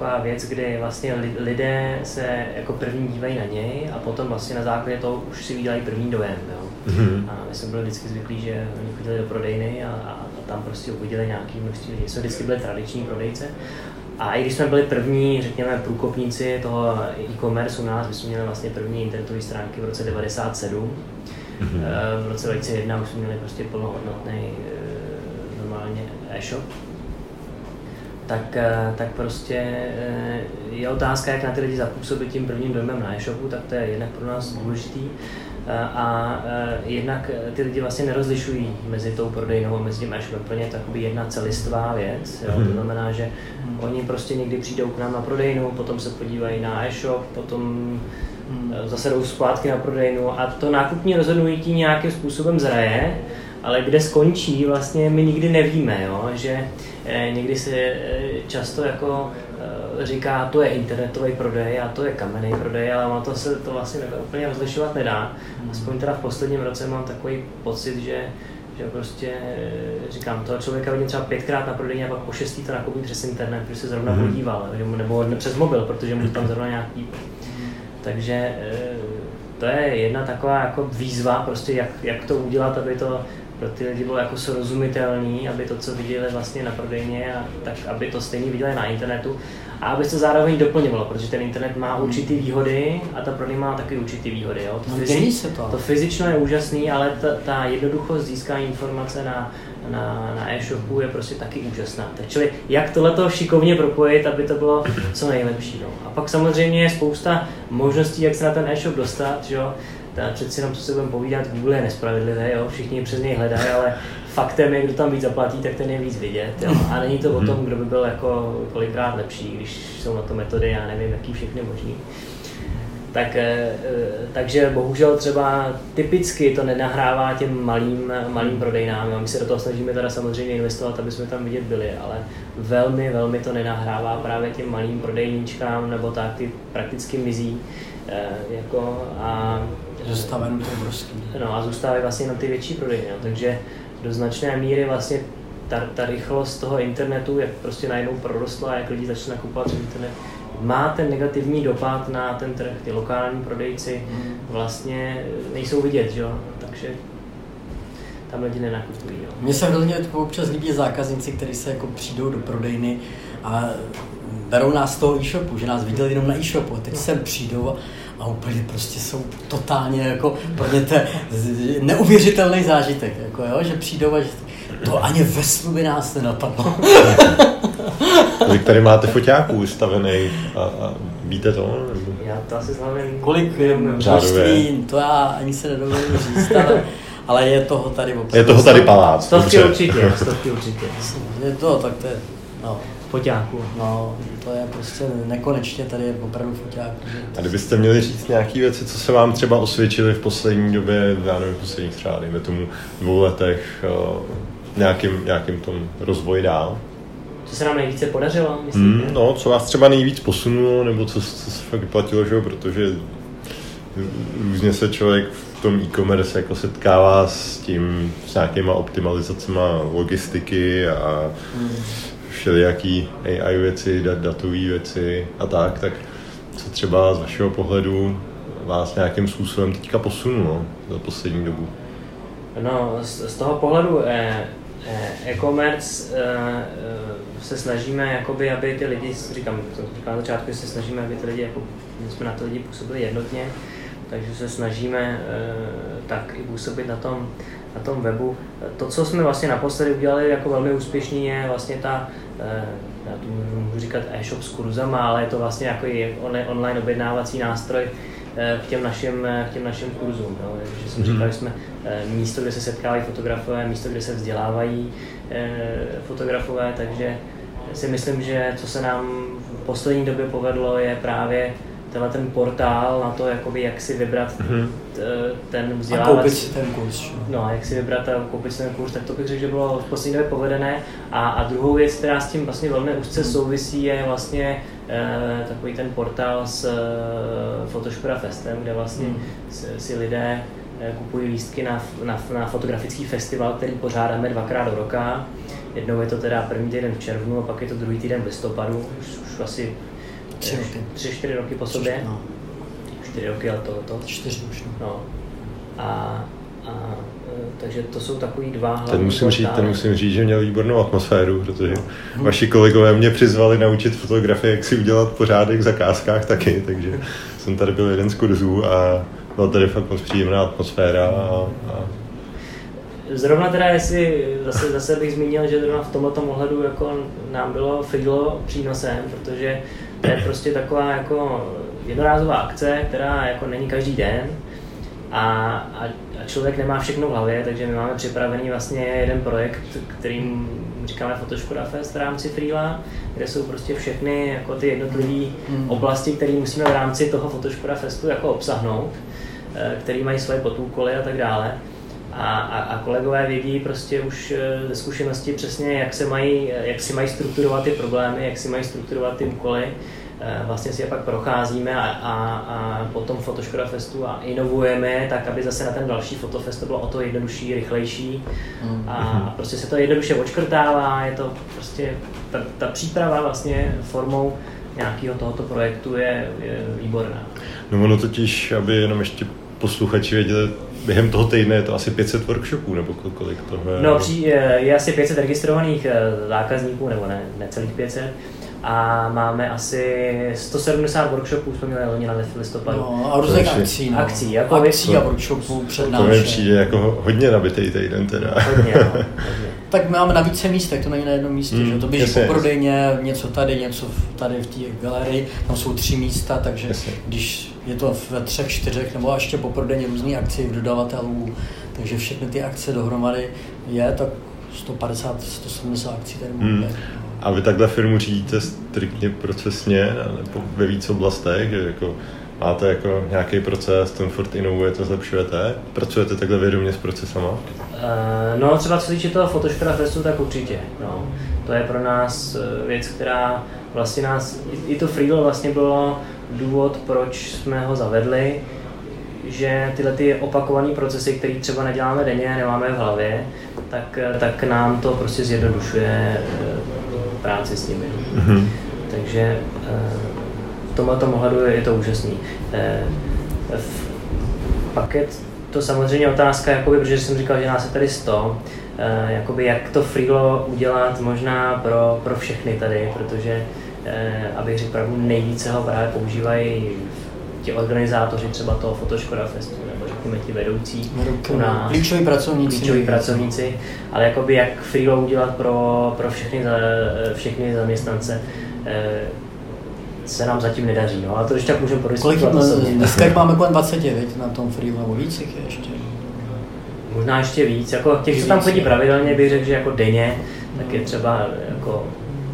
taková věc, kdy vlastně lidé se jako první dívají na něj a potom vlastně na základě toho už si vydělají první dojem. Jo. Mm-hmm. A my jsme byli vždycky zvyklí, že oni chodili do prodejny a, a, a tam prostě uviděli nějaký množství lidí. Jsme vždycky byli tradiční prodejce. A i když jsme byli první, řekněme, průkopníci toho e-commerce u nás, my jsme měli vlastně první internetové stránky v roce 97. Mm-hmm. V roce 2001 už jsme měli prostě plnohodnotný eh, normálně e-shop tak, eh, tak prostě eh, je otázka, jak na ty lidi zapůsobit tím prvním dojmem na e-shopu, tak to je jednak pro nás důležitý. Eh, a jednak ty lidi vlastně nerozlišují mezi tou prodejnou a mezi tím e-shopem. Pro ně je to jedna celistvá věc. Jo? To mhm. znamená, že hmm. oni prostě někdy přijdou k nám na prodejnu, potom se podívají na e-shop, potom hmm. zase jdou zpátky na prodejnu a to nákupní rozhodnutí nějakým způsobem zraje, ale kde skončí, vlastně my nikdy nevíme, jo? že Eh, někdy se eh, často jako eh, říká, to je internetový prodej a to je kamenný prodej, ale ono to se to vlastně úplně rozlišovat nedá. Hmm. Aspoň teda v posledním roce mám takový pocit, že že prostě říkám, toho člověka vidím třeba pětkrát na prodejně a pak po šestý to nakoupí přes internet, protože se zrovna mm. podíval, nebo přes mobil, protože mu tam zrovna nějaký. Takže to je jedna taková jako výzva, prostě jak, jak to udělat, aby to pro ty lidi bylo jako srozumitelný, aby to, co viděli vlastně na prodejně, a tak aby to stejně viděli na internetu a aby se zároveň doplňovalo, protože ten internet má hmm. určitý výhody a ta prodej má taky určitý výhody. Jo? To, no, fyzi- se to. to fyzično je úžasný, ale ta, ta jednoduchost získání informace na, na, na e-shopu je prostě taky úžasná. Tak čili jak tohle šikovně propojit, aby to bylo co nejlepší. No. A pak samozřejmě je spousta možností, jak se na ten e-shop dostat. Že jo? Ta přeci jenom, co se budeme povídat, Google je nespravedlivé, jo? všichni přes něj hledají, ale faktem je, kdo tam víc zaplatí, tak ten je víc vidět. Jo? A není to o tom, kdo by byl jako kolikrát lepší, když jsou na to metody, já nevím, jaký všechny možný. Tak, eh, takže bohužel třeba typicky to nenahrává těm malým, malým prodejnám. A my se do toho snažíme teda samozřejmě investovat, aby jsme tam vidět byli, ale velmi, velmi to nenahrává právě těm malým prodejníčkám nebo tak, ty prakticky mizí. Eh, jako a Zůstává jenom to obrovský. No a zůstávají vlastně na ty větší prodejny. No. Takže do značné míry vlastně ta, ta rychlost toho internetu, jak prostě najednou prorostla, jak lidi začali nakupovat internet, má ten negativní dopad na ten trh. Ty lokální prodejci hmm. vlastně nejsou vidět, že? takže tam lidi nenakupují. Jo. Mně se hrozně občas líbí zákazníci, kteří se jako přijdou do prodejny a berou nás z toho e-shopu, že nás viděli jenom na e-shopu a teď sem přijdou a úplně prostě jsou totálně jako pro ně to neuvěřitelný zážitek, jako jo, že přijdou a že to ani ve snu by nás nenapadlo. [LAUGHS] Kolik tady máte foťáků ustavený a, a víte to? Nebo? Já to asi znamená. Kolik množství, to já ani se nedovolím říct, ale, ale je toho tady opravdu. Je toho tady palác. Stovky určitě, [LAUGHS] stovky určitě. Je to, tak to je, no foťáků. No, to je prostě nekonečně tady je opravdu foťák. A kdybyste měli říct nějaké věci, co se vám třeba osvědčily v poslední době, já nevím, v posledních třeba, dejme tomu dvou letech, nějakým, nějakým tom rozvoji dál? Co se nám nejvíce podařilo, myslíte? Mm, no, co vás třeba nejvíc posunulo, nebo co, co se fakt vyplatilo, že? protože různě se člověk v tom e-commerce jako setkává s tím, s nějakýma optimalizacemi logistiky a mm všelijaký AI věci, dat, datové věci a tak, tak co třeba z vašeho pohledu vás nějakým způsobem teďka posunulo za poslední dobu? No, z, z toho pohledu eh, e-commerce se snažíme, jakoby, aby ty lidi, říkám, říkám na začátku, se snažíme, aby ty lidi, jako, jsme na ty lidi působili jednotně, takže se snažíme tak i působit na tom, na tom webu. To, co jsme vlastně naposledy udělali jako velmi úspěšný, je vlastně ta, já tu můžu říkat e-shop s kurzama, ale je to vlastně jako online objednávací nástroj, k těm našim, k těm našim kurzům. No. Že jsem říkal, že jsme místo, kde se setkávají fotografové, místo, kde se vzdělávají fotografové, takže si myslím, že co se nám v poslední době povedlo, je právě tenhle ten portál na to, jakoby, jak si vybrat mm-hmm. Ten vzdělávací... A koupit si ten kurz. No, jak si vybrat a koupit si ten kurz, tak to bych řekl, že bylo v poslední době povedené. A, a druhou věc, která s tím vlastně velmi úzce souvisí, je vlastně eh, takový ten portál s eh, Photoshopera Festem, kde vlastně mm. si, si lidé eh, kupují lístky na, na, na fotografický festival, který pořádáme dvakrát do roka. Jednou je to teda první týden v červnu a pak je to druhý týden v listopadu, už, už asi Tři roky. Tři, čtyři roky po sobě. No. Čtyři roky, ale to, to. Čtyři už. No. no. A, a, takže to jsou takový dva hlavní ten musím, říct, ten musím říct, že měl výbornou atmosféru, protože hmm. vaši kolegové mě přizvali naučit fotografii, jak si udělat pořádek v zakázkách taky, takže jsem tady byl jeden z kurzů a byla tady fakt moc příjemná atmosféra a, a Zrovna teda, jestli zase, zase bych zmínil, že zrovna v tomto ohledu jako nám bylo Freelo přínosem, protože to je prostě taková jako jednorázová akce, která jako není každý den a, a, a člověk nemá všechno v hlavě, takže my máme připravený vlastně jeden projekt, kterým říkáme Photoshop Fest v rámci Freela, kde jsou prostě všechny jako ty jednotlivé mm. oblasti, které musíme v rámci toho Photoshop Festu jako obsahnout, eh, který mají svoje podúkoly a tak dále. A, a, a kolegové vědí prostě už eh, ze zkušenosti přesně, jak, se mají, jak si mají strukturovat ty problémy, jak si mají strukturovat ty úkoly. Eh, vlastně si je pak procházíme a, a, a potom Photoshop Festu a inovujeme tak, aby zase na ten další Fotofest to bylo o to jednodušší, rychlejší mm. a, a prostě se to jednoduše očkrtává, je to prostě ta, ta příprava vlastně formou nějakého tohoto projektu je, je výborná. No ono totiž, aby jenom ještě posluchači věděli, během toho týdne je to asi 500 workshopů, nebo kolik toho je? No, při, je asi 500 registrovaných eh, zákazníků, nebo ne, necelých 500 a máme asi 170 workshopů, jsme měli loni na listopadu. No, a různých akcí, no. Akcí, jako akcí a workshopů před To mi přijde jako hodně nabitý týden teda. Hodně, no, [LAUGHS] hodně. tak my máme na více místech, to není na jednom místě, mm, že? to běží po prodejně, něco tady, něco tady v té galerii, tam jsou tři místa, takže jasně. když je to ve třech, čtyřech, nebo ještě po prodejně různé akci v dodavatelů, takže všechny ty akce dohromady je, tak 150, 170 akcí tady máme. Mm. A vy takhle firmu řídíte striktně procesně nebo ve víc oblastech, že jako máte jako nějaký proces, ten furt inovujete, zlepšujete? Pracujete takhle vědomě s procesama? Uh, no třeba co týče toho Photoshop Festu, tak určitě. No. To je pro nás eh, věc, která vlastně nás, i to freelo vlastně bylo důvod, proč jsme ho zavedli, že tyhle ty opakované procesy, které třeba neděláme denně, nemáme v hlavě, tak, eh, tak nám to prostě zjednodušuje práci s nimi. Mm-hmm. Takže eh, v tomhle tom ohledu je to úžasný. Eh, pak je to samozřejmě otázka, jakoby, protože jsem říkal, že nás je tady 100, eh, jakoby jak to freelo udělat možná pro, pro všechny tady, protože abych řekl pravdu, nejvíce ho právě používají ti organizátoři třeba toho Photoshop Festu, řekněme ti vedoucí u nás, klíčoví pracovníci. Klíčoví pracovníci, ale jakoby jak freelo udělat pro, pro všechny, všechny zaměstnance, eh, se nám zatím nedaří, no, ale to ještě tak můžeme podiskutovat. Kolik, dneska máme kolem 20, viď, na tom freelo, nebo víc jich je ještě? Možná ještě víc, jako těch, co tam chodí pravidelně, bych řekl, že jako denně, tak je třeba jako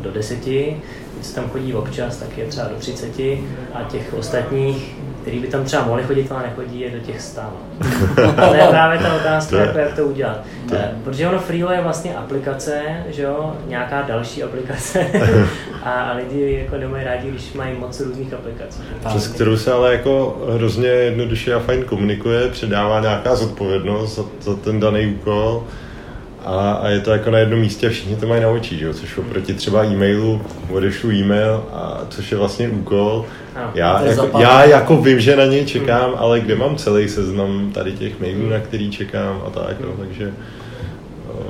do deseti, co tam chodí občas, tak je třeba do 30 a těch ostatních, který by tam třeba mohli chodit, ale nechodí, je do těch 100. Ale [LAUGHS] je právě ta otázka, jako jak to udělat. To. Eh, protože ono Freelo je vlastně aplikace, že jo, nějaká další aplikace [LAUGHS] a lidi jako nemají rádi, když mají moc různých aplikací. Přes kterou se ale jako hrozně jednoduše a fajn komunikuje, předává nějaká zodpovědnost za, za ten daný úkol a, a je to jako na jednom místě a všichni to mají na očí, že? což oproti třeba e-mailu odešlu e-mail, a což je vlastně úkol. Já, jako, já jako vím, že na něj čekám, hmm. ale kde mám celý seznam tady těch mailů, na který čekám a tak, no, takže... No.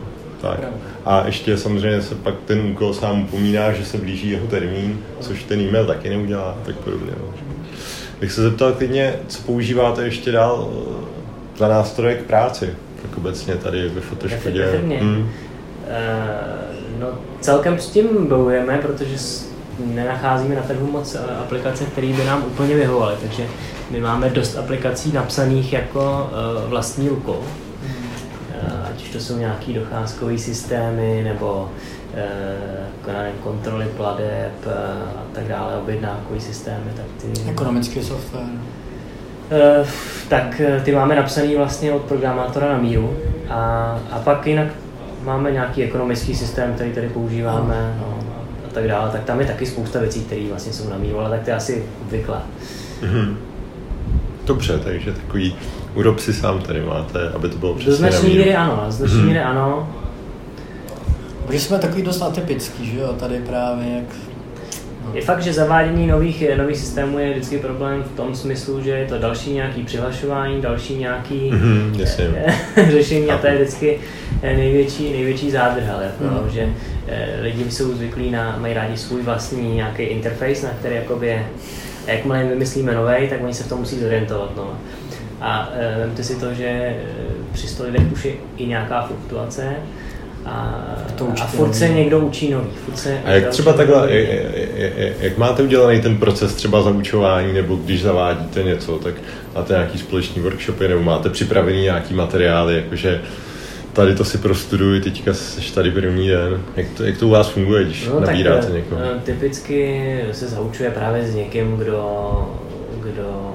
Tak. A ještě samozřejmě se pak ten úkol sám upomíná, že se blíží jeho termín, což ten e-mail taky neudělá, tak podobně. No. Bych se zeptal klidně, co používáte ještě dál eh, za nástroje k práci, tak obecně tady ve Photoshopě. Hmm. Uh, no celkem s tím bojujeme, protože nenacházíme na trhu moc eh, aplikace, které by nám úplně vyhovovaly, takže my máme dost aplikací napsaných jako uh, vlastní rukou. Uh, ať už to jsou nějaký docházkové systémy, nebo uh, kontroly pladeb a tak dále, objednávkové systémy. Tak ty... Ekonomický software. Tak ty máme napsaný vlastně od programátora na míru a, a pak jinak máme nějaký ekonomický systém, který tady používáme. No tak dále, tak tam je taky spousta věcí, které vlastně jsou na míru, ale tak to je asi obvyklé. Mm-hmm. Dobře, takže takový úrob si sám tady máte, aby to bylo přesně Do značné míry ano, do značné mm-hmm. míry ano. Protože jsme takový dost atypický, že jo, tady právě jak je fakt, že zavádění nových, nových systémů je vždycky problém v tom smyslu, že je to další nějaký přihlašování, další nějaký mm, [LAUGHS] řešení a to je vždycky eh, největší, největší zádrhel, jako, mm. že eh, lidi jsou zvyklí na, mají rádi svůj vlastní nějaký interface, na který jakoby jakmile vymyslíme nový, tak oni se v tom musí zorientovat. No. A vemte si to, že při 100 lidech už je i nějaká fluktuace, a, to a furt se někdo učí nový. Furt se a jak třeba takhle, jak, jak máte udělaný ten proces třeba zaučování, nebo když zavádíte něco, tak máte nějaký společný workshopy, nebo máte připravený nějaký materiály, jakože tady to si prostuduji, teďka jsi tady první den. Jak to, jak to u vás funguje, když no, nabíráte tak, někoho? Eh, typicky se zaučuje právě s někým, kdo, kdo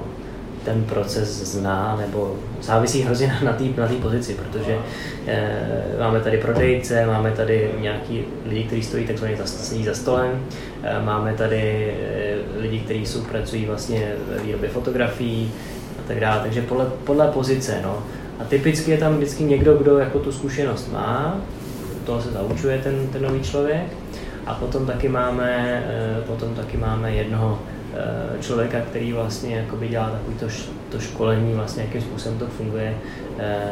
ten proces zná, nebo závisí hrozně na té na pozici, protože e, máme tady prodejce, máme tady nějaký lidi, kteří stojí takzvaně za, za stolem, e, máme tady e, lidi, kteří jsou pracují vlastně ve výrobě fotografií a tak dále, takže podle, podle pozice, no. A typicky je tam vždycky někdo, kdo jako tu zkušenost má, toho se zaučuje ten, ten nový člověk, a potom taky máme, potom taky máme jednoho člověka, který vlastně jakoby dělá takový to, to školení, vlastně jakým způsobem to funguje eh,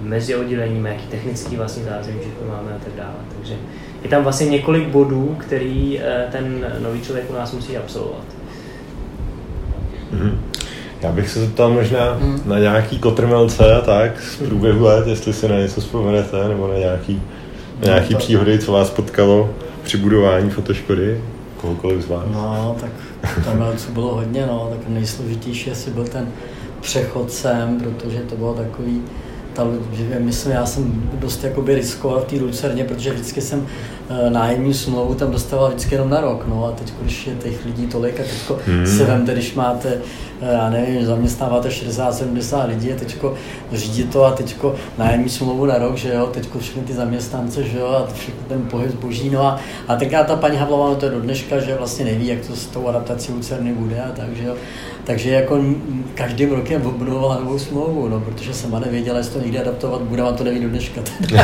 mezi odděleními, jaký technický vlastně zázemí všechno máme a tak dále. Takže je tam vlastně několik bodů, který eh, ten nový člověk u nás musí absolvovat. Mm-hmm. Já bych se zeptal možná mm. na nějaký kotrmelce a tak z průběhu let, jestli si na něco vzpomenete, nebo na nějaký, na nějaký no, příhody, co vás potkalo při budování fotoškody, kohokoliv z vás. No, tak tam co bylo hodně, no, tak nejsložitější asi byl ten přechod sem, protože to bylo takový, ta, že myslím, já jsem dost jakoby riskoval v té Lucerně, protože vždycky jsem nájemní smlouvu tam dostával vždycky jenom na rok, no a teď, když je těch lidí tolik a teď hmm. se vemte, když máte, e, já nevím, zaměstnáváte 60-70 lidí a teď řídí to a teď nájemní smlouvu na rok, že jo, teď všechny ty zaměstnance, že jo, a všechny ten pohyb zboží, no a, a tenkrát ta paní Havlová, no to je do dneška, že vlastně neví, jak to s tou adaptací Lucerny bude a tak, že jo, takže jako každým rokem obnovovala novou smlouvu, no, protože sama nevěděla, jestli to někdy adaptovat bude, a to neví do dneška. [LAUGHS]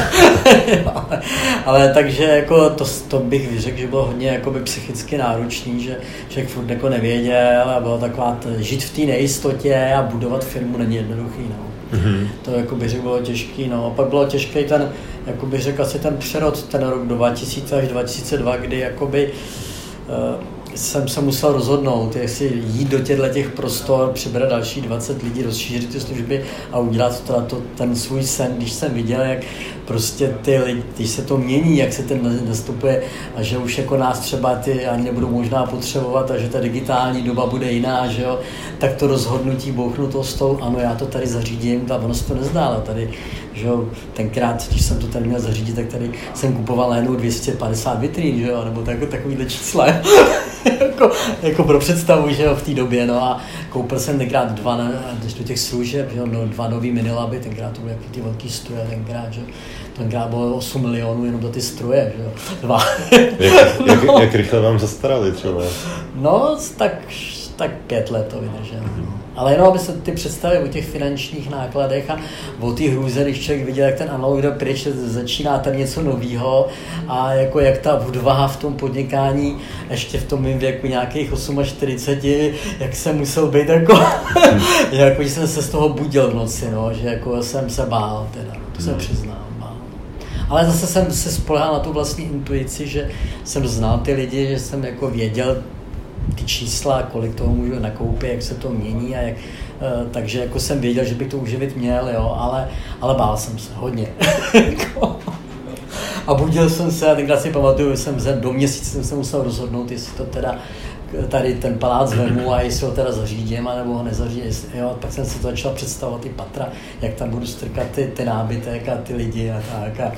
ale, ale, takže jako to, to bych řekl, že bylo hodně jakoby psychicky náročný, že člověk furt jako nevěděl a bylo taková t, žít v té nejistotě a budovat firmu není jednoduchý. No. Mm-hmm. To jako bych řekl bylo těžký. No. A pak bylo těžký ten, jako bych řekl asi ten přerod, ten rok 2000 až 2002, kdy jakoby uh, jsem se musel rozhodnout, jestli jít do těchto těch prostor, přibrat další 20 lidí, rozšířit ty služby a udělat to, to, ten svůj sen, když jsem viděl, jak prostě ty lidi, když se to mění, jak se ten nastupuje a že už jako nás třeba ty ani nebudou možná potřebovat a že ta digitální doba bude jiná, že jo, tak to rozhodnutí bouchnu to stolu, ano, já to tady zařídím, a ono se to nezdá, ale tady, že jo, tenkrát, když jsem to tady měl zařídit, tak tady jsem kupoval najednou 250 vitrín, že jo, nebo tak, takovýhle čísla. [LAUGHS] jako, jako, pro představu, že jo, v té době, no a koupil jsem tenkrát dva, do těch služeb, že jo, no, dva nový minilaby, tenkrát to byly ty velký stroje, tenkrát, že tenkrát bylo 8 milionů jenom do ty stroje, že jo, dva. jak, [LAUGHS] jak, no. jak rychle vám zastarali třeba? No, tak, tak pět let to vydrželo. Mm-hmm. Ale jenom, aby se ty představy o těch finančních nákladech a o té hrůze, když člověk viděl, jak ten analog jde pryč, začíná tam něco nového a jako jak ta odvaha v tom podnikání, ještě v tom mým věku nějakých 48, jak jsem musel být jako, [LAUGHS] jako že jsem se z toho budil v noci, no, že jako jsem se bál teda, to se hmm. přiznám. Ale zase jsem se spolehal na tu vlastní intuici, že jsem znal ty lidi, že jsem jako věděl ty čísla, kolik toho můžu nakoupit, jak se to mění a jak, uh, takže jako jsem věděl, že bych to uživit měl, jo, ale, ale bál jsem se hodně. [LAUGHS] a budil jsem se a tenkrát si pamatuju, že jsem do měsíce jsem se musel rozhodnout, jestli to teda tady ten palác vemu a jestli ho teda zařídím, anebo ho nezařídím. Jo, pak jsem si to začal představovat ty patra, jak tam budu strkat ty, ty nábytek a ty lidi a tak. A,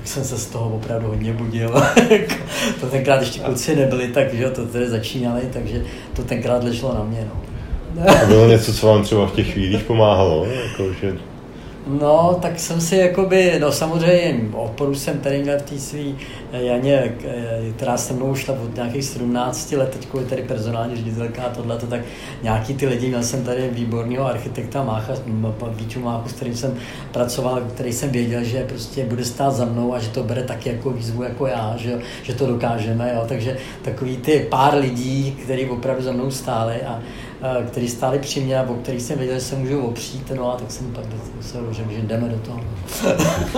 tak jsem se z toho opravdu hodně budil. [LAUGHS] to tenkrát ještě kluci nebyli, takže to tedy začínali, takže to tenkrát leželo na mě. No. A bylo něco, co vám třeba v těch chvílích pomáhalo? Jako, že No, tak jsem si jakoby, no samozřejmě oporu jsem tady měl v té svý eh, Janě, eh, která se mnou šla od nějakých 17 let, teď je tady personální ředitelka a tohle, tak nějaký ty lidi, měl jsem tady výborného architekta Mácha, Víču Máchu, s kterým jsem pracoval, který jsem věděl, že prostě bude stát za mnou a že to bere taky jako výzvu jako já, že, že to dokážeme, jo, takže takový ty pár lidí, kteří opravdu za mnou stáli a který stáli při mě o který jsem věděl, že se můžu opřít, no a tak jsem pak se že jdeme do toho.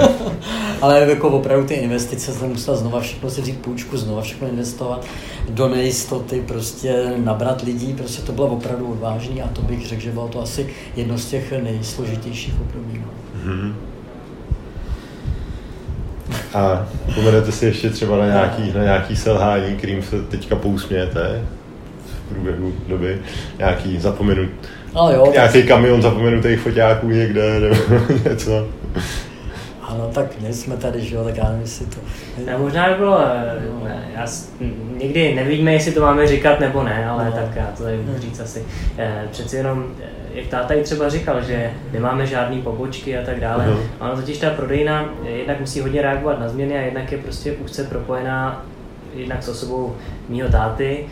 [LAUGHS] Ale jako opravdu ty investice jsem musel znova všechno si vzít půjčku, znova všechno investovat do nejistoty, prostě nabrat lidí, prostě to bylo opravdu odvážné a to bych řekl, že bylo to asi jedno z těch nejsložitějších období. Mm-hmm. A pomenete si ještě třeba na nějaký, na nějaký selhání, kterým se teďka pousmějete? Průběhu doby nějaký zapomenut, ale jo, nějaký tak... kamion zapomenutých foťáků někde nebo [LAUGHS] něco. Ano, tak my jsme tady, že jo, tak já nevím, jestli to... Ne, možná by bylo, eh, ne, já, někdy nevíme, jestli to máme říkat nebo ne, ale no. tak já to tady můžu říct asi. Eh, přeci jenom, eh, jak táta i třeba říkal, že nemáme žádné pobočky a tak dále. Uh-huh. Ono totiž ta prodejna jednak musí hodně reagovat na změny a jednak je prostě úzce propojená jednak s osobou mýho táty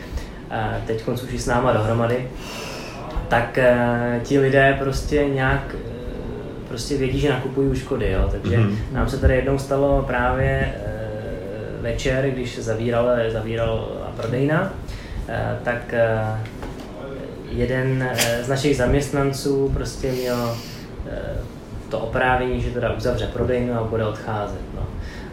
teď už s náma dohromady, tak eh, ti lidé prostě nějak eh, prostě vědí, že nakupují škody, jo. takže mm-hmm. nám se tady jednou stalo právě eh, večer, když zavíral, zavíral prodejna, tak jeden z našich zaměstnanců prostě měl to oprávnění, že teda uzavře prodejnu a bude odcházet. No.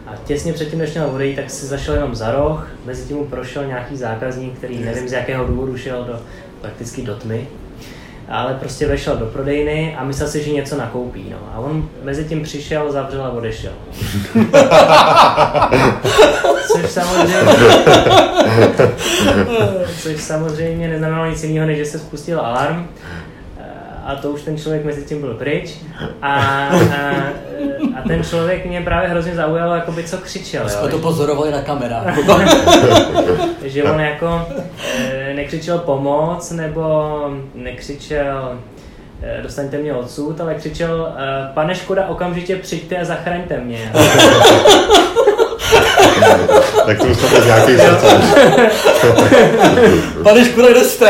A těsně předtím, než měl odejít, tak si zašel jenom za roh, mezi tím mu prošel nějaký zákazník, který nevím z jakého důvodu šel do, prakticky do tmy, ale prostě vešel do prodejny a myslel si, že něco nakoupí. No. A on mezi tím přišel, zavřel a odešel. [LAUGHS] což samozřejmě, [LAUGHS] což samozřejmě neznamenalo nic jiného, než že se spustil alarm a to už ten člověk mezi tím byl pryč. A, a, a ten člověk mě právě hrozně zaujal, jakoby co křičel. Jsme to pozorovali na kamerách. [LAUGHS] že on jako e, nekřičel pomoc, nebo nekřičel e, dostaňte mě odsud, ale křičel, e, pane Škoda, okamžitě přijďte a zachraňte mě. [LAUGHS] tak to už nějaký srdce. Pane Škoda, kde jste?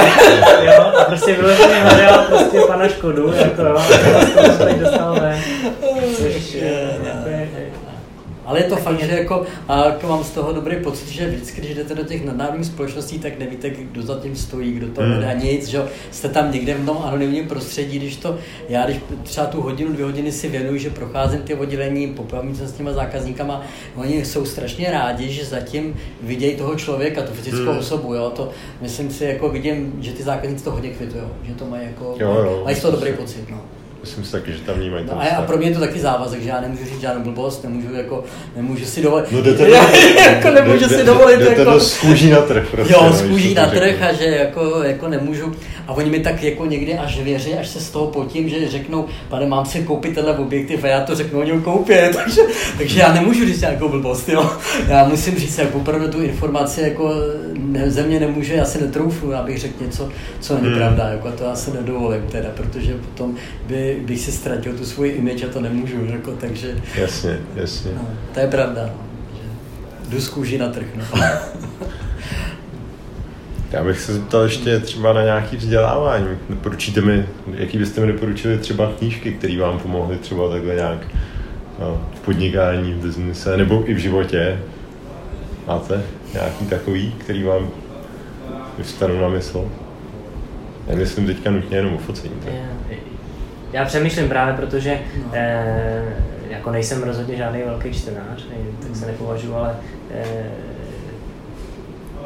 jo, a prostě vyloženě hledal prostě pana Škodu, jako jo, a to ven. Což, jako je, ale je to fakt, že jako, a jako mám z toho dobrý pocit, že vždycky, když jdete do těch nadnárodních společností, tak nevíte, kdo za tím stojí, kdo to vede hmm. nic, že jste tam někde v tom anonymním prostředí, když to, já když třeba tu hodinu, dvě hodiny si věnuju, že procházím ty oddělení, popravím se s těma zákazníkama, oni jsou strašně rádi, že zatím vidějí toho člověka, tu fyzickou hmm. osobu, jo, to myslím si, jako vidím, že ty zákazníci to hodně kvitují, že to mají jako, jo, jo. mají z toho dobrý pocit, no. Myslím si taky, že tam vnímají no, a, a pro mě je to taky závazek, že já nemůžu říct žádnou blbost, nemůžu jako, nemůžu si dovolit. No jdete, [LAUGHS] já, jako nemůžu jde, si dovolit. Jdete jako, do skůží na trh. Prostě, jo, skůží na trh a že jako, jako nemůžu. A oni mi tak jako někdy až věří, až se z toho potím, že řeknou, pane, mám si koupit tenhle objektiv a já to řeknu, oni ho koupí. [LAUGHS] Takže, takže já nemůžu říct nějakou blbost, jo. Já musím říct, jako opravdu tu informaci jako ne, ze mě nemůže, já si netroufu, abych řekl něco, co není hmm. pravda, jako to já se nedovolím teda, protože potom by, bych si ztratil tu svoji image a to nemůžu, jako, takže... Jasně, jasně. No, to je pravda, no, že jdu z kůži na trh, no. Já bych se zeptal ještě třeba na nějaké vzdělávání. Doporučíte mi, jaký byste mi doporučili třeba knížky, které vám pomohly třeba takhle nějak no, v podnikání, v biznise, nebo i v životě? Máte nějaký takový, který vám vyvstanou na mysl? Nemyslím teďka nutně jenom o focení. Já přemýšlím právě, protože no. eh, jako nejsem rozhodně žádný velký čtenář, ne, tak se nepovažuji, ale e,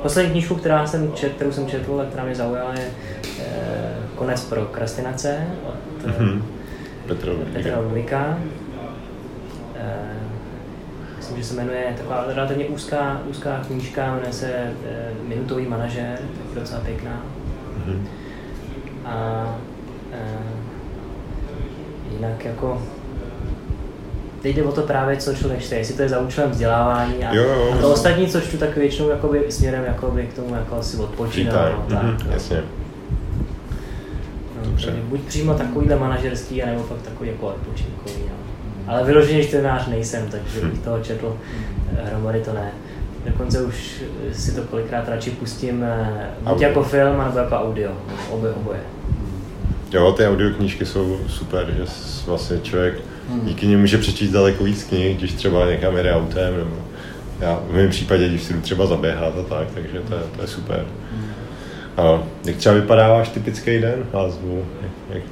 poslední knížku, která jsem čet, kterou jsem četl a která mě zaujala, je e, Konec krastinace od mm-hmm. Petra Ludvíka. E, myslím, že se jmenuje taková relativně úzká, úzká knížka, jmenuje se e, Minutový manažer, tak docela pěkná. Mm-hmm. A e, jinak jako teď jde o to právě, co člověk čte, jestli to je za účelem vzdělávání a, jo, jo, a to ostatní, co čtu, tak většinou jakoby, směrem jakoby, k tomu jako asi odpočínat. No, tak, mm-hmm, jasně. No, Dobře. buď přímo takovýhle manažerský, anebo fakt takový jako odpočinkový. No. Ale vyloženě čtenář nejsem, takže bych toho četl eh, hromady to ne. Dokonce už si to kolikrát radši pustím eh, buď audio. jako film, nebo jako audio. Obě, oboje. Jo, ty audioknížky jsou super, že vlastně člověk hmm. díky nim může přečíst daleko víc knih, když třeba někam jede autem, nebo já v mém případě, když si jdu třeba zaběhat a tak, takže to je, to je super. Hmm. A jak třeba vypadá váš typický den názvu? Jak, jak,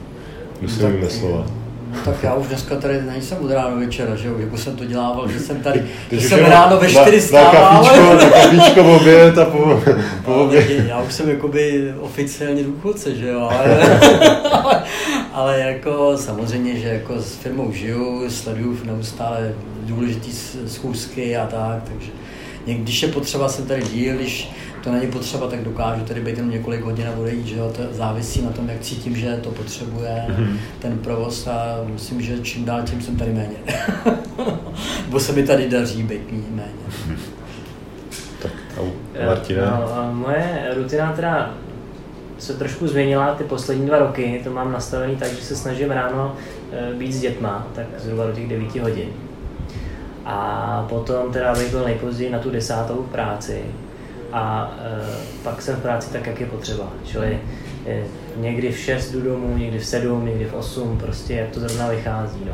musím tak, slova. No, tak já už dneska tady nejsem od rána večera, že jo, jako jsem to dělával, že jsem tady, [LAUGHS] že jsem ráno ve čtyři stával. Na kafíčko, na oběd a po, po oběd. Já už jsem jakoby oficiálně důchodce, že jo, ale, ale, [LAUGHS] ale, jako samozřejmě, že jako s firmou žiju, sleduju neustále důležité schůzky a tak, takže když je potřeba, jsem tady díl, když to není potřeba, tak dokážu tady být jenom několik hodin a odejít, že jo? To závisí na tom, jak cítím, že to potřebuje mm-hmm. ten provoz a myslím, že čím dál tím jsem tady méně. [LAUGHS] Bo se mi tady daří být méně. Mm-hmm. Tak a Martina? No, moje rutina teda se trošku změnila ty poslední dva roky, to mám nastavený tak, že se snažím ráno e, být s dětma, tak zhruba do těch 9 hodin. A potom teda bych byl nejpozději na tu desátou práci, a e, pak jsem v práci tak, jak je potřeba. Čili e, někdy v 6 jdu domů, někdy v 7, někdy v 8, prostě jak to zrovna vychází. No.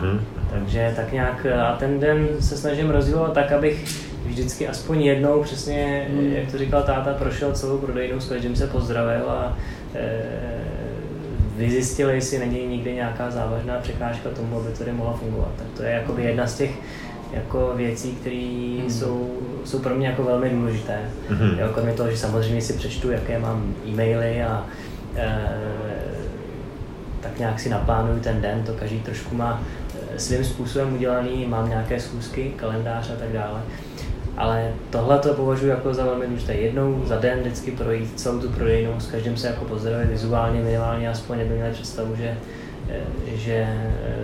Hmm. Takže tak nějak, a ten den se snažím rozvíjet tak, abych vždycky aspoň jednou, přesně hmm. jak to říkal táta, prošel celou prodejnou, s každým se pozdravil a e, vyzjistil, jestli není nikdy nějaká závažná překážka tomu, aby to mohla fungovat. Tak to je jakoby jedna z těch jako věcí, které mm. jsou, jsou pro mě jako velmi důležité. Mm-hmm. Jo, kromě toho, že samozřejmě si přečtu, jaké mám e-maily a e, tak nějak si naplánuju ten den, to každý trošku má e, svým způsobem udělaný, mám nějaké schůzky, kalendář a tak dále. Ale tohle to považuji jako za velmi důležité. Jednou za den vždycky projít celou tu prodejnou, s každým se jako pozdravit vizuálně, minimálně aspoň, aby měli představu, že Eh, že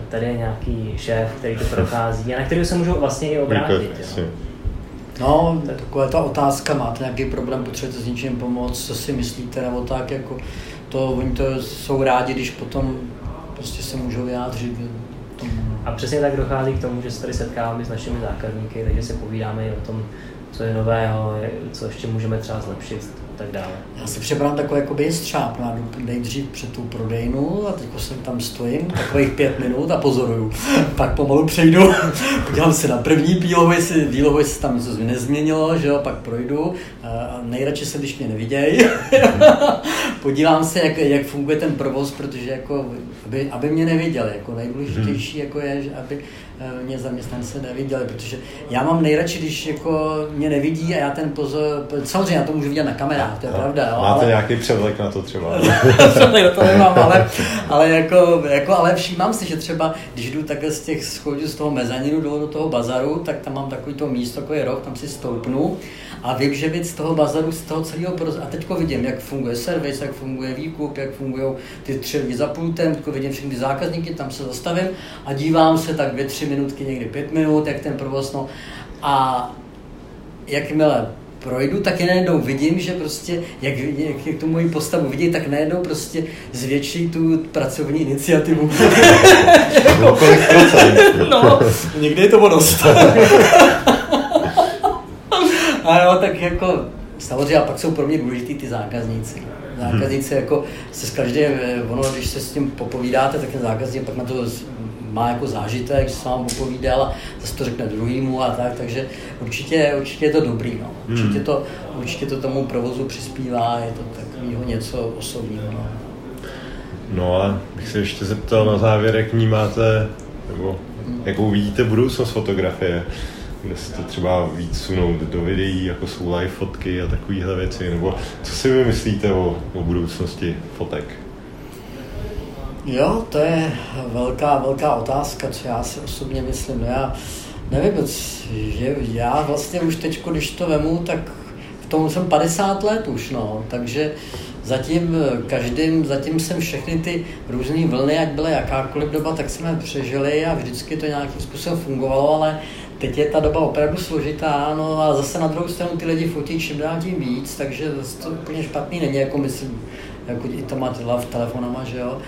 tady je nějaký šéf, který to prochází a na který se můžou vlastně i obrátit. Jo. No, taková ta otázka, máte nějaký problém, potřebujete s něčím pomoct, co si myslíte, nebo tak, jako to, oni to jsou rádi, když potom prostě se můžou vyjádřit. Tomu. A přesně tak dochází k tomu, že se tady setkáváme s našimi zákazníky, takže se povídáme i o tom, co je nového, co ještě můžeme třeba zlepšit tak dále. Já si připadám takový jako jestřáb, no, nejdřív před tu prodejnu a teď jsem tam stojím takových pět minut a pozoruju. [LAUGHS] Pak pomalu přejdu, [LAUGHS] podívám se na první dílovo, jestli dílovo, jestli tam něco nezměnilo, že jo, pak projdu. A nejradši se, když mě nevidějí. [LAUGHS] podívám se, jak, jak funguje ten provoz, protože jako, aby, aby mě neviděli, jako nejdůležitější jako je, aby Eh, mě zaměstnanci neviděli, protože já mám nejradši, když jako mě nevidí a já ten pozor, samozřejmě já to můžu vidět na kamerách, to je no, pravda. Jo, máte ale... nějaký převlek na to třeba? [LAUGHS] převlek to nemám, ale, ale, jako, jako, ale všímám si, že třeba, když jdu takhle z těch schodů z toho mezaninu do, do toho bazaru, tak tam mám takový to místo, takový roh, tam si stoupnu a vím, že z toho bazaru, z toho celého proz... a teďko vidím, jak funguje servis, jak funguje výkup, jak fungují ty tři lidi za pultem, teďko vidím všechny zákazníky, tam se zastavím a dívám se tak dvě, tři minutky, někdy pět minut, jak ten provoz, no. A jakmile projdu, tak je najednou vidím, že prostě, jak, jak, jak tu moji postavu vidí, tak najednou prostě zvětší tu pracovní iniciativu. [LAUGHS] no, [LAUGHS] no, někdy je to dost. [LAUGHS] Ano, tak jako samozřejmě, a pak jsou pro mě důležitý ty zákazníci. Zákazníci hmm. jako se s každým, ono, když se s tím popovídáte, tak ten zákazník pak na to má jako zážitek, že se vám popovídal a zase to řekne druhýmu a tak, takže určitě, určitě je to dobrý, no. Určitě, hmm. to, určitě to tomu provozu přispívá, je to takového něco osobního, no. No a bych se ještě zeptal na závěr, jak vnímáte Nebo jakou vidíte budoucnost fotografie? kde se to třeba víc sunout do videí, jako jsou live fotky a takovéhle věci, nebo co si vy myslíte o, o budoucnosti fotek? Jo, to je velká, velká otázka, co já si osobně myslím. No já nevím, že já vlastně už teď, když to vemu, tak v tom jsem 50 let už, no, takže zatím každým, zatím jsem všechny ty různé vlny, ať byla jakákoliv doba, tak jsme přežili a vždycky to nějakým způsobem fungovalo, ale teď je ta doba opravdu složitá, no a zase na druhou stranu ty lidi fotí čím dál tím víc, takže to úplně špatný není, jako myslím, jako i to máte v telefonama, že jo.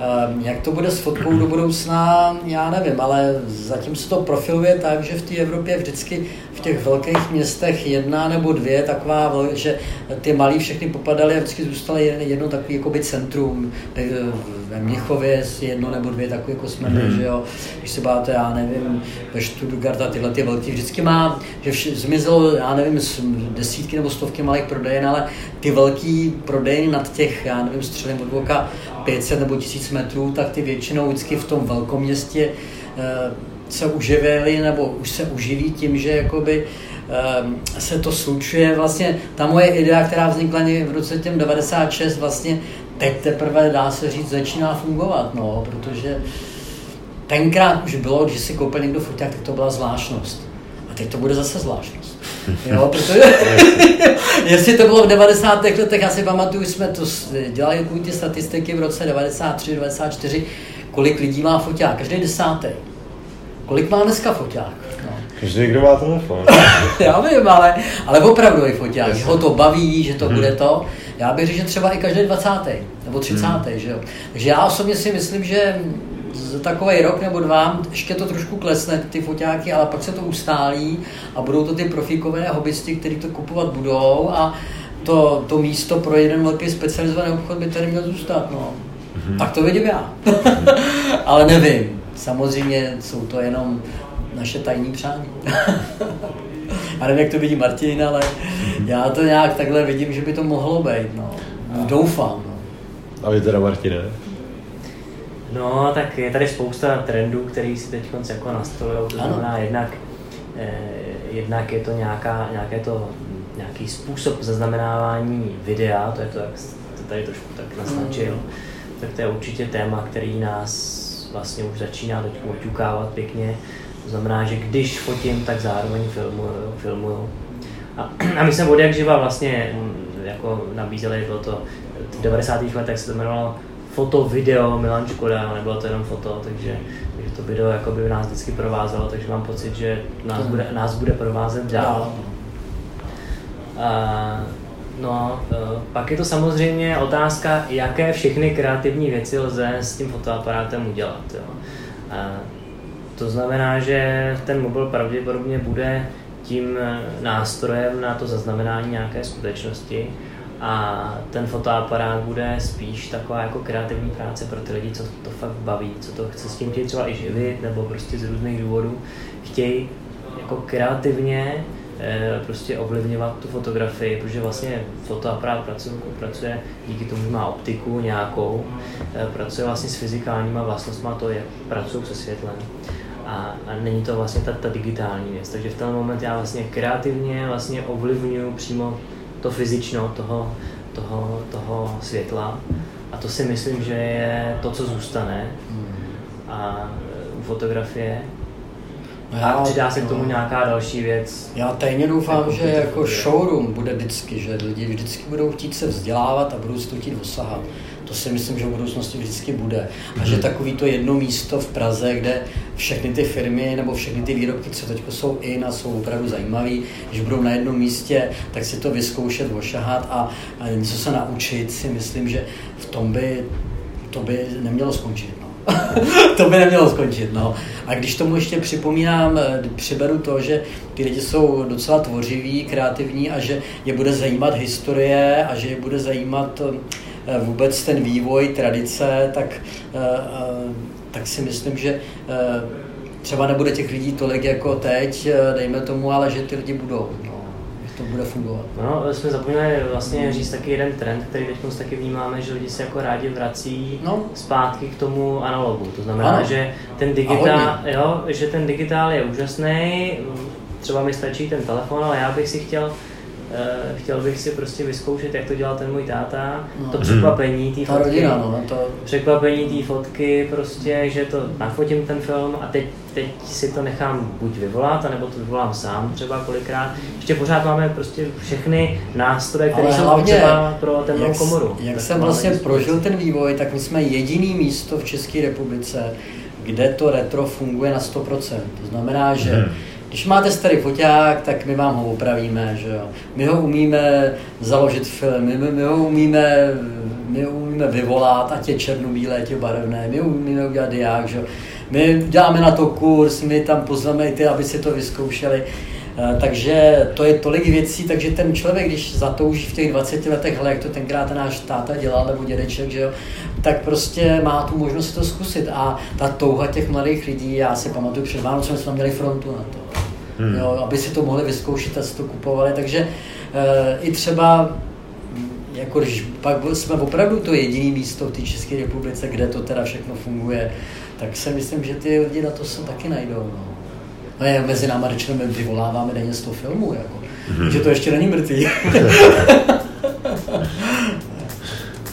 Ehm, jak to bude s fotkou do budoucna, já nevím, ale zatím se to profiluje tak, že v té Evropě vždycky v těch velkých městech jedna nebo dvě taková, že ty malí všechny popadaly a vždycky zůstaly jedno takový jako by centrum. Ve Měchově jedno nebo dvě takové jako jsme mm. že jo. Když se báte, já nevím, ve Stuttgarta tyhle ty velký vždycky má, že vš- zmizelo, já nevím, desítky nebo stovky malých prodejen, ale ty velký prodejny nad těch, já nevím, střelím od voka 500 nebo 1000 metrů, tak ty většinou vždycky v tom velkoměstě eh, se uživili nebo už se uživí tím, že jakoby um, se to slučuje. Vlastně ta moje idea, která vznikla v roce těm 96, vlastně teď teprve dá se říct, začíná fungovat, no, protože tenkrát už bylo, když si koupil někdo foťák, tak to byla zvláštnost. A teď to bude zase zvláštnost. [LAUGHS] Jo, protože [LAUGHS] jestli to bylo v 90. letech, já si pamatuju, jsme to dělali ty statistiky v roce 93, 94, kolik lidí má foťák, každý desátý. Kolik má dneska foťák? No. Každý, kdo má telefon. [LAUGHS] Já vím, ale, ale opravdu je foťák, že ho to baví, že to hmm. bude to. Já bych řekl, že třeba i každý 20. nebo 30. Hmm. Že jo? Takže já osobně si myslím, že za takový rok nebo dva ještě to trošku klesne, ty foťáky, ale pak se to ustálí a budou to ty profíkové hobbysti, kteří to kupovat budou a to, to místo pro jeden velký specializovaný obchod by tady měl zůstat. No. Mm-hmm. Tak to vidím já. [LAUGHS] ale nevím. Samozřejmě jsou to jenom naše tajní přání. [LAUGHS] [LAUGHS] já nevím, jak to vidí Martin, ale já to nějak takhle vidím, že by to mohlo být. No. Doufám. No. A vy teda, Martine? No, tak je tady spousta trendů, který si teď jako nastolují. To znamená, jednak, eh, jednak je to nějaká, nějaké to, nějaký způsob zaznamenávání videa, to je to, jak to tady trošku tak naznačil. Mm. Tak to je určitě téma, který nás vlastně už začíná teď oťukávat pěkně. To znamená, že když fotím, tak zároveň filmuju. filmuju. A, a my jsme od jak živa vlastně mm, jako nabízeli, bylo to v 90. letech se to jmenovalo foto, video, Milan Škoda, nebylo to jenom foto, takže, takže to video jako by nás vždycky provázelo, takže mám pocit, že nás, bude, nás bude provázet dál. A, no, e, pak je to samozřejmě otázka, jaké všechny kreativní věci lze s tím fotoaparátem udělat. Jo. A, to znamená, že ten mobil pravděpodobně bude tím e, nástrojem na to zaznamenání nějaké skutečnosti a ten fotoaparát bude spíš taková jako kreativní práce pro ty lidi, co to fakt baví, co to chce s tím chtějí třeba i živit, nebo prostě z různých důvodů chtějí jako kreativně eh, prostě ovlivňovat tu fotografii, protože vlastně fotoaparát pracuje, pracuje díky tomu, že má optiku nějakou, eh, pracuje vlastně s fyzikálníma vlastnostmi to, jak pracují se světlem. A, a není to vlastně ta, ta digitální věc. Takže v ten moment já vlastně kreativně vlastně ovlivňuji přímo to fyzično toho, toho, toho světla. A to si myslím, že je to, co zůstane. Hmm. A u fotografie No já, a přidá se k tomu no. nějaká další věc. Já tajně doufám, jako že jako showroom bude vždycky, že lidi vždycky budou chtít se vzdělávat a budou se to chtít osahat. Si myslím, že v budoucnosti vždycky bude. A že mhm. takový to jedno místo v Praze, kde všechny ty firmy nebo všechny ty výrobky, co teď jsou in a jsou opravdu zajímavé, když budou na jednom místě, tak si to vyzkoušet, ošahat a, a něco se naučit, si myslím, že v tom by to by nemělo skončit. No. [LAUGHS] to by nemělo skončit. No. A když tomu ještě připomínám, eh, přiberu to, že ty lidi jsou docela tvořiví, kreativní a že je bude zajímat historie a že je bude zajímat eh, vůbec ten vývoj, tradice, tak, eh, tak si myslím, že třeba nebude těch lidí tolik jako teď, dejme tomu, ale že ty lidi budou. No. to bude fungovat. No, jsme zapomněli vlastně říct taky jeden trend, který teď taky vnímáme, že lidi se jako rádi vrací no. zpátky k tomu analogu. To znamená, ano. že ten digitál, jo, že ten digitál je úžasný, třeba mi stačí ten telefon, ale já bych si chtěl chtěl bych si prostě vyzkoušet, jak to dělal ten můj táta, no. to překvapení té fotky, rodina, no, to... překvapení té fotky, prostě, že to nafotím ten film a teď, teď si to nechám buď vyvolat, anebo to vyvolám sám třeba kolikrát. Ještě pořád máme prostě všechny nástroje, které jsou potřeba pro temnou komoru. Jak jsem vlastně prožil ten vývoj, tak my jsme jediný místo v České republice, kde to retro funguje na 100%. To znamená, že hmm když máte starý foťák, tak my vám ho opravíme, že jo. My ho umíme založit film, my, my ho umíme, my ho umíme vyvolat, ať je černobílé, ať je barevné, my ho umíme udělat diák, že jo. My děláme na to kurz, my tam pozveme i ty, aby si to vyzkoušeli. Eh, takže to je tolik věcí, takže ten člověk, když zatouží v těch 20 letech, hele, jak to tenkrát náš táta dělal, nebo dědeček, že jo, tak prostě má tu možnost to zkusit. A ta touha těch mladých lidí, já si pamatuju, před Vánocem jsme měli frontu na to. Hmm. Jo, aby si to mohli vyzkoušet a si to kupovali. Takže e, i třeba jako když pak jsme opravdu to jediné místo v té České republice, kde to teda všechno funguje, tak si myslím, že ty lidi na to se taky najdou. No. No je, mezi náma řečeno, my vyvoláváme denně 100 filmů, jako. Mm-hmm. že to ještě není mrtvý. [LAUGHS]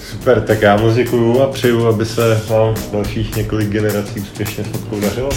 Super, tak já moc děkuju a přeju, aby se vám dalších několik generací úspěšně fotkou dařilo.